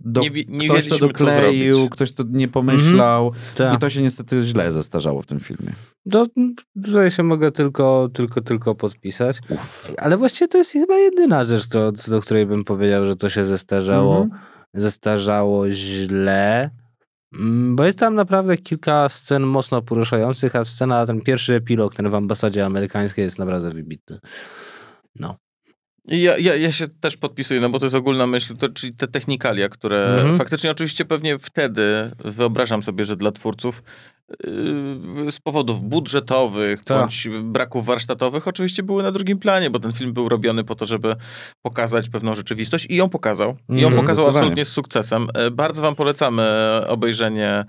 do, Nie nie ktoś to dokleił, zrobić. ktoś to nie pomyślał Tak. i to się niestety źle zestarzało w tym filmie. To, tutaj się mogę tylko, tylko, tylko podpisać. Ale właściwie to jest chyba jedyna rzecz, do, do której bym powiedział, że to się zestarzało, Mhm. zestarzało źle. Mm, Bo jest tam naprawdę kilka scen mocno poruszających, a scena, ten pierwszy epilog, ten w ambasadzie amerykańskiej jest naprawdę wybitny. No. Ja, ja, ja się też podpisuję, no bo to jest ogólna myśl, to, czyli te technikalia, które Mhm. faktycznie oczywiście pewnie wtedy wyobrażam sobie, że dla twórców z powodów budżetowych Tak. bądź braków warsztatowych oczywiście były na drugim planie, bo ten film był robiony po to, żeby pokazać pewną rzeczywistość i ją pokazał. I ją Mhm. pokazał absolutnie z sukcesem. E, Bardzo wam polecamy obejrzenie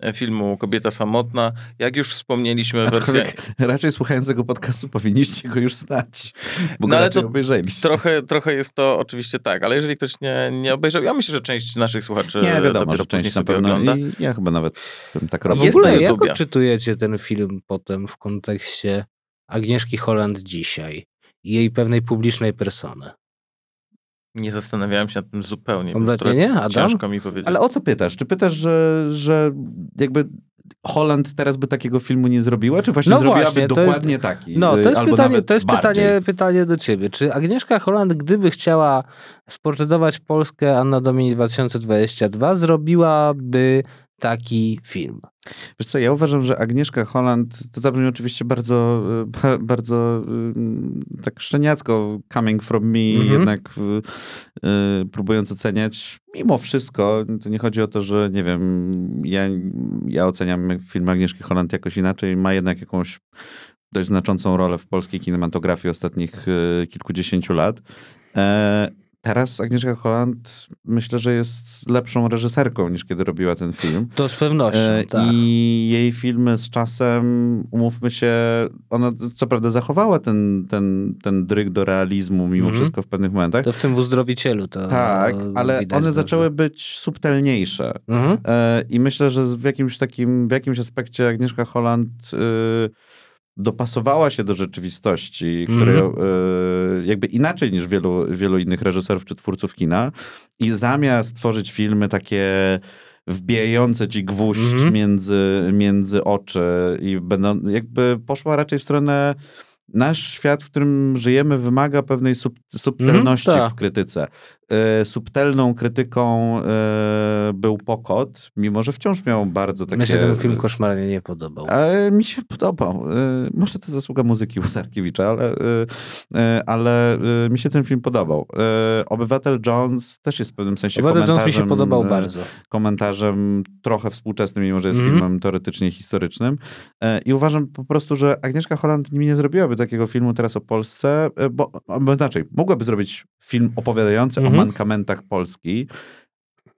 e, filmu Kobieta samotna. Jak już wspomnieliśmy. Aczkolwiek raczej słuchając tego podcastu powinniście go już znać, bo No ale to obejrzeliście. Trochę, trochę jest to oczywiście tak, ale jeżeli ktoś nie, nie obejrzał, ja myślę, że część naszych słuchaczy Nie, wiadomo, że część na pewno ogląda. i ja chyba nawet tak robił. Jest jak YouTubie. odczytujecie ten film potem w kontekście Agnieszki Holland dzisiaj i jej pewnej publicznej persony? Nie zastanawiałem się nad tym zupełnie. Kompletnie nie? Adam? Ciężko mi powiedzieć. Ale o co pytasz? Czy pytasz, że, że jakby Holland teraz by takiego filmu nie zrobiła, czy właśnie No zrobiłaby właśnie, dokładnie jest- taki? No, y, to jest, albo pytanie, nawet to jest bardziej? pytanie, pytanie do ciebie. Czy Agnieszka Holland, gdyby chciała sportretować Polskę Anna Domini 2022, zrobiłaby taki film? Wiesz co, ja uważam, że Agnieszka Holland, to zabrzmi oczywiście bardzo, ba- bardzo y, tak szczeniacko, coming from me, Mhm. jednak y, y, próbując oceniać, mimo wszystko, to nie chodzi o to, że nie wiem, ja, ja oceniam film Agnieszki Holland jakoś inaczej, ma jednak jakąś dość znaczącą rolę w polskiej kinematografii ostatnich kilkudziesięciu lat. Teraz Agnieszka Holland myślę, że jest lepszą reżyserką niż kiedy robiła ten film. To z pewnością, E, tak. I jej filmy z czasem, umówmy się, ona co prawda zachowała ten, ten, ten dryg do realizmu mimo Mhm. wszystko w pewnych momentach. To w tym w Uzdrowicielu to Tak, ale widać one dobrze. zaczęły być subtelniejsze. Mhm. E, I myślę, że w jakimś takim, w jakimś aspekcie Agnieszka Holland y, dopasowała się do rzeczywistości, Mhm. której y, jakby inaczej niż wielu, wielu innych reżyserów czy twórców kina. I zamiast tworzyć filmy takie wbijające ci gwóźdź Mhm. między, między oczy i będą, jakby poszła raczej w stronę nasz świat, w którym żyjemy, wymaga pewnej sub, subtelności Mhm, tak. w krytyce. E, subtelną krytyką e, był Pokot, mimo że wciąż miał bardzo takie... Mnie się ten film koszmarnie nie podobał. E, mi się podobał. Może to zasługa muzyki Łusarkiewicza, ale, ale mi się ten film podobał. Obywatel Jones też jest w pewnym sensie Obywatel Jones komentarzem... mi się podobał bardzo. Komentarzem trochę współczesnym, mimo że jest Mhm. filmem teoretycznie historycznym. I uważam po prostu, że Agnieszka Holland nie zrobiłaby takiego filmu teraz o Polsce, bo, bo inaczej, mogłaby zrobić film opowiadający Mhm. mankamentach Polski,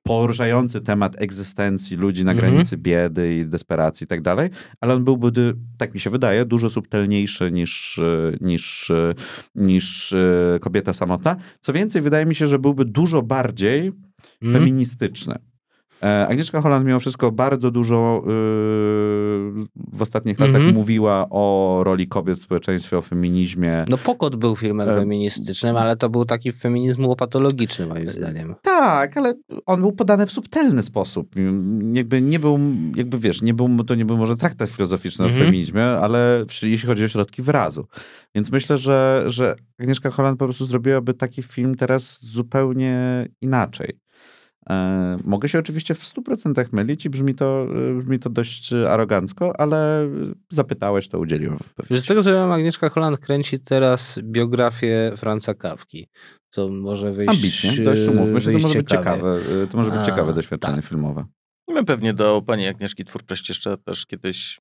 poruszający temat egzystencji ludzi na Mhm. granicy biedy i desperacji i tak dalej, ale on byłby, tak mi się wydaje, dużo subtelniejszy niż, e, niż, e, niż e, kobieta samotna. Co więcej, wydaje mi się, że byłby dużo bardziej Mhm. feministyczny. E, Agnieszka Holland mimo wszystko bardzo dużo yy, w ostatnich latach Mhm. mówiła o roli kobiet w społeczeństwie, o feminizmie. No Pokot był filmem E, feministycznym, ale to był taki feminizm łopatologiczny moim zdaniem. Tak, ale on był podany w subtelny sposób. Jakby nie był, jakby wiesz, nie był, to nie był może traktat filozoficzny Mhm. o feminizmie, ale w- jeśli chodzi o środki wyrazu. Więc myślę, że, że Agnieszka Holland po prostu zrobiłaby taki film teraz zupełnie inaczej. E, mogę się oczywiście w 100% mylić i brzmi to, e, brzmi to dość arogancko, ale zapytałeś, to udzieliłem. odpowiedzi. Z tego co wiem, Agnieszka Holland kręci teraz biografię Franca Kawki, co może wyjść Ambitnie, dość umówmy się, to może być ciekawe, e, to może być A, ciekawe doświadczenie filmowe. My pewnie do pani Agnieszki Twórczość jeszcze też kiedyś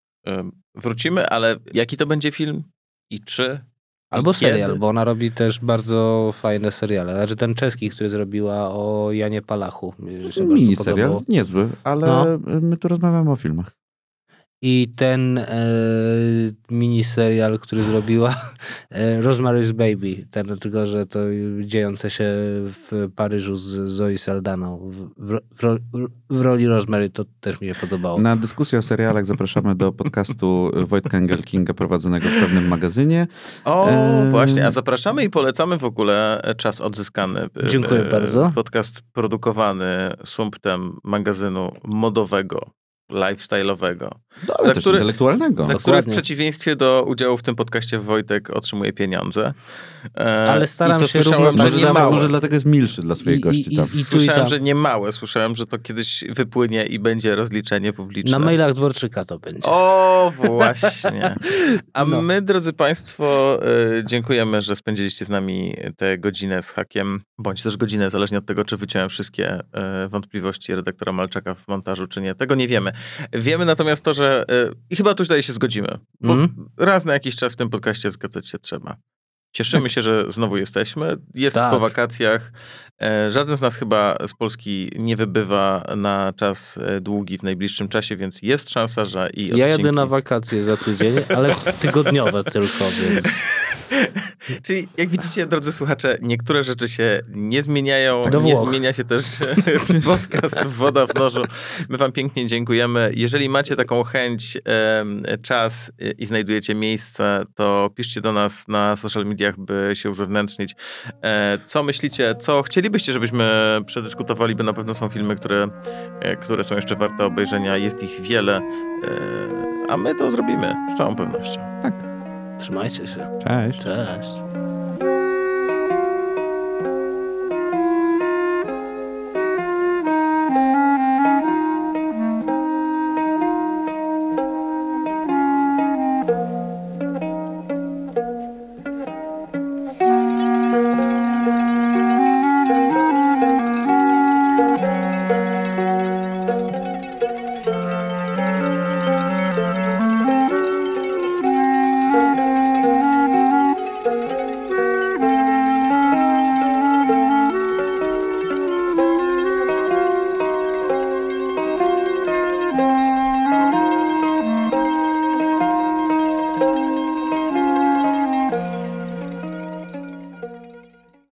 wrócimy, ale jaki to będzie film i czy? Albo serial, kiedy? bo ona robi też bardzo fajne seriale. Znaczy ten czeski, który zrobiła o Janie Palachu. mi się bardzo Mini serial, niezły, ale No. my tu rozmawiamy o filmach. I ten e, miniserial, który zrobiła e, Rosemary's Baby, ten, tylko że to dziejące się w Paryżu z Zoe Saldaną w, w, w, w roli Rosemary, to też mi się podobało. Na dyskusję o serialach zapraszamy do podcastu Wojtka Engelkinga prowadzonego w pewnym magazynie. O, Em, właśnie, a zapraszamy i polecamy w ogóle Czas Odzyskany. Dziękuję E, bardzo. Podcast produkowany sumptem magazynu modowego, lifestyle'owego. No, ale też intelektualnego. Za które w Dokładnie. przeciwieństwie do udziału w tym podcaście Wojtek otrzymuje pieniądze. E, Ale staram i się słyszałem, równo- że Może, nie małe. może dlatego jest milszy dla swoich I- gości i- tam. i- tu Słyszałem, tam. że nie małe. Słyszałem, że to kiedyś wypłynie i będzie rozliczenie publiczne. Na mailach Dworczyka to będzie. O, właśnie. A No. my, drodzy Państwo, y, dziękujemy, że spędziliście z nami tę godzinę z hakiem, bądź też godzinę, zależnie od tego, czy wyciąłem wszystkie y, wątpliwości redaktora Malczaka w montażu, czy nie. Tego nie wiemy. Wiemy natomiast to, że y, i chyba tutaj się zgodzimy, bo Mhm. raz na jakiś czas w tym podcaście zgadzać się trzeba. Cieszymy się, że znowu jesteśmy. Jest Tak. po wakacjach. E, Żaden z nas chyba z Polski nie wybywa na czas e, długi w najbliższym czasie, więc jest szansa, że i Ja jadę odcinki- na wakacje za tydzień, ale tygodniowe tylko, więc... Czyli jak widzicie, drodzy słuchacze, niektóre rzeczy się nie zmieniają. Do nie zmienia się też podcast Woda w nożu. My wam pięknie dziękujemy. Jeżeli macie taką chęć, czas y, i znajdujecie miejsce, to piszcie do nas na social mediach, by się uzewnętrznić. E, Co myślicie, co chcielibyście, żebyśmy przedyskutowali, bo na pewno są filmy, które, e, które są jeszcze warte obejrzenia. Jest ich wiele, e, a my to zrobimy z całą pewnością. Trzymajcie się. Cześć. Cześć.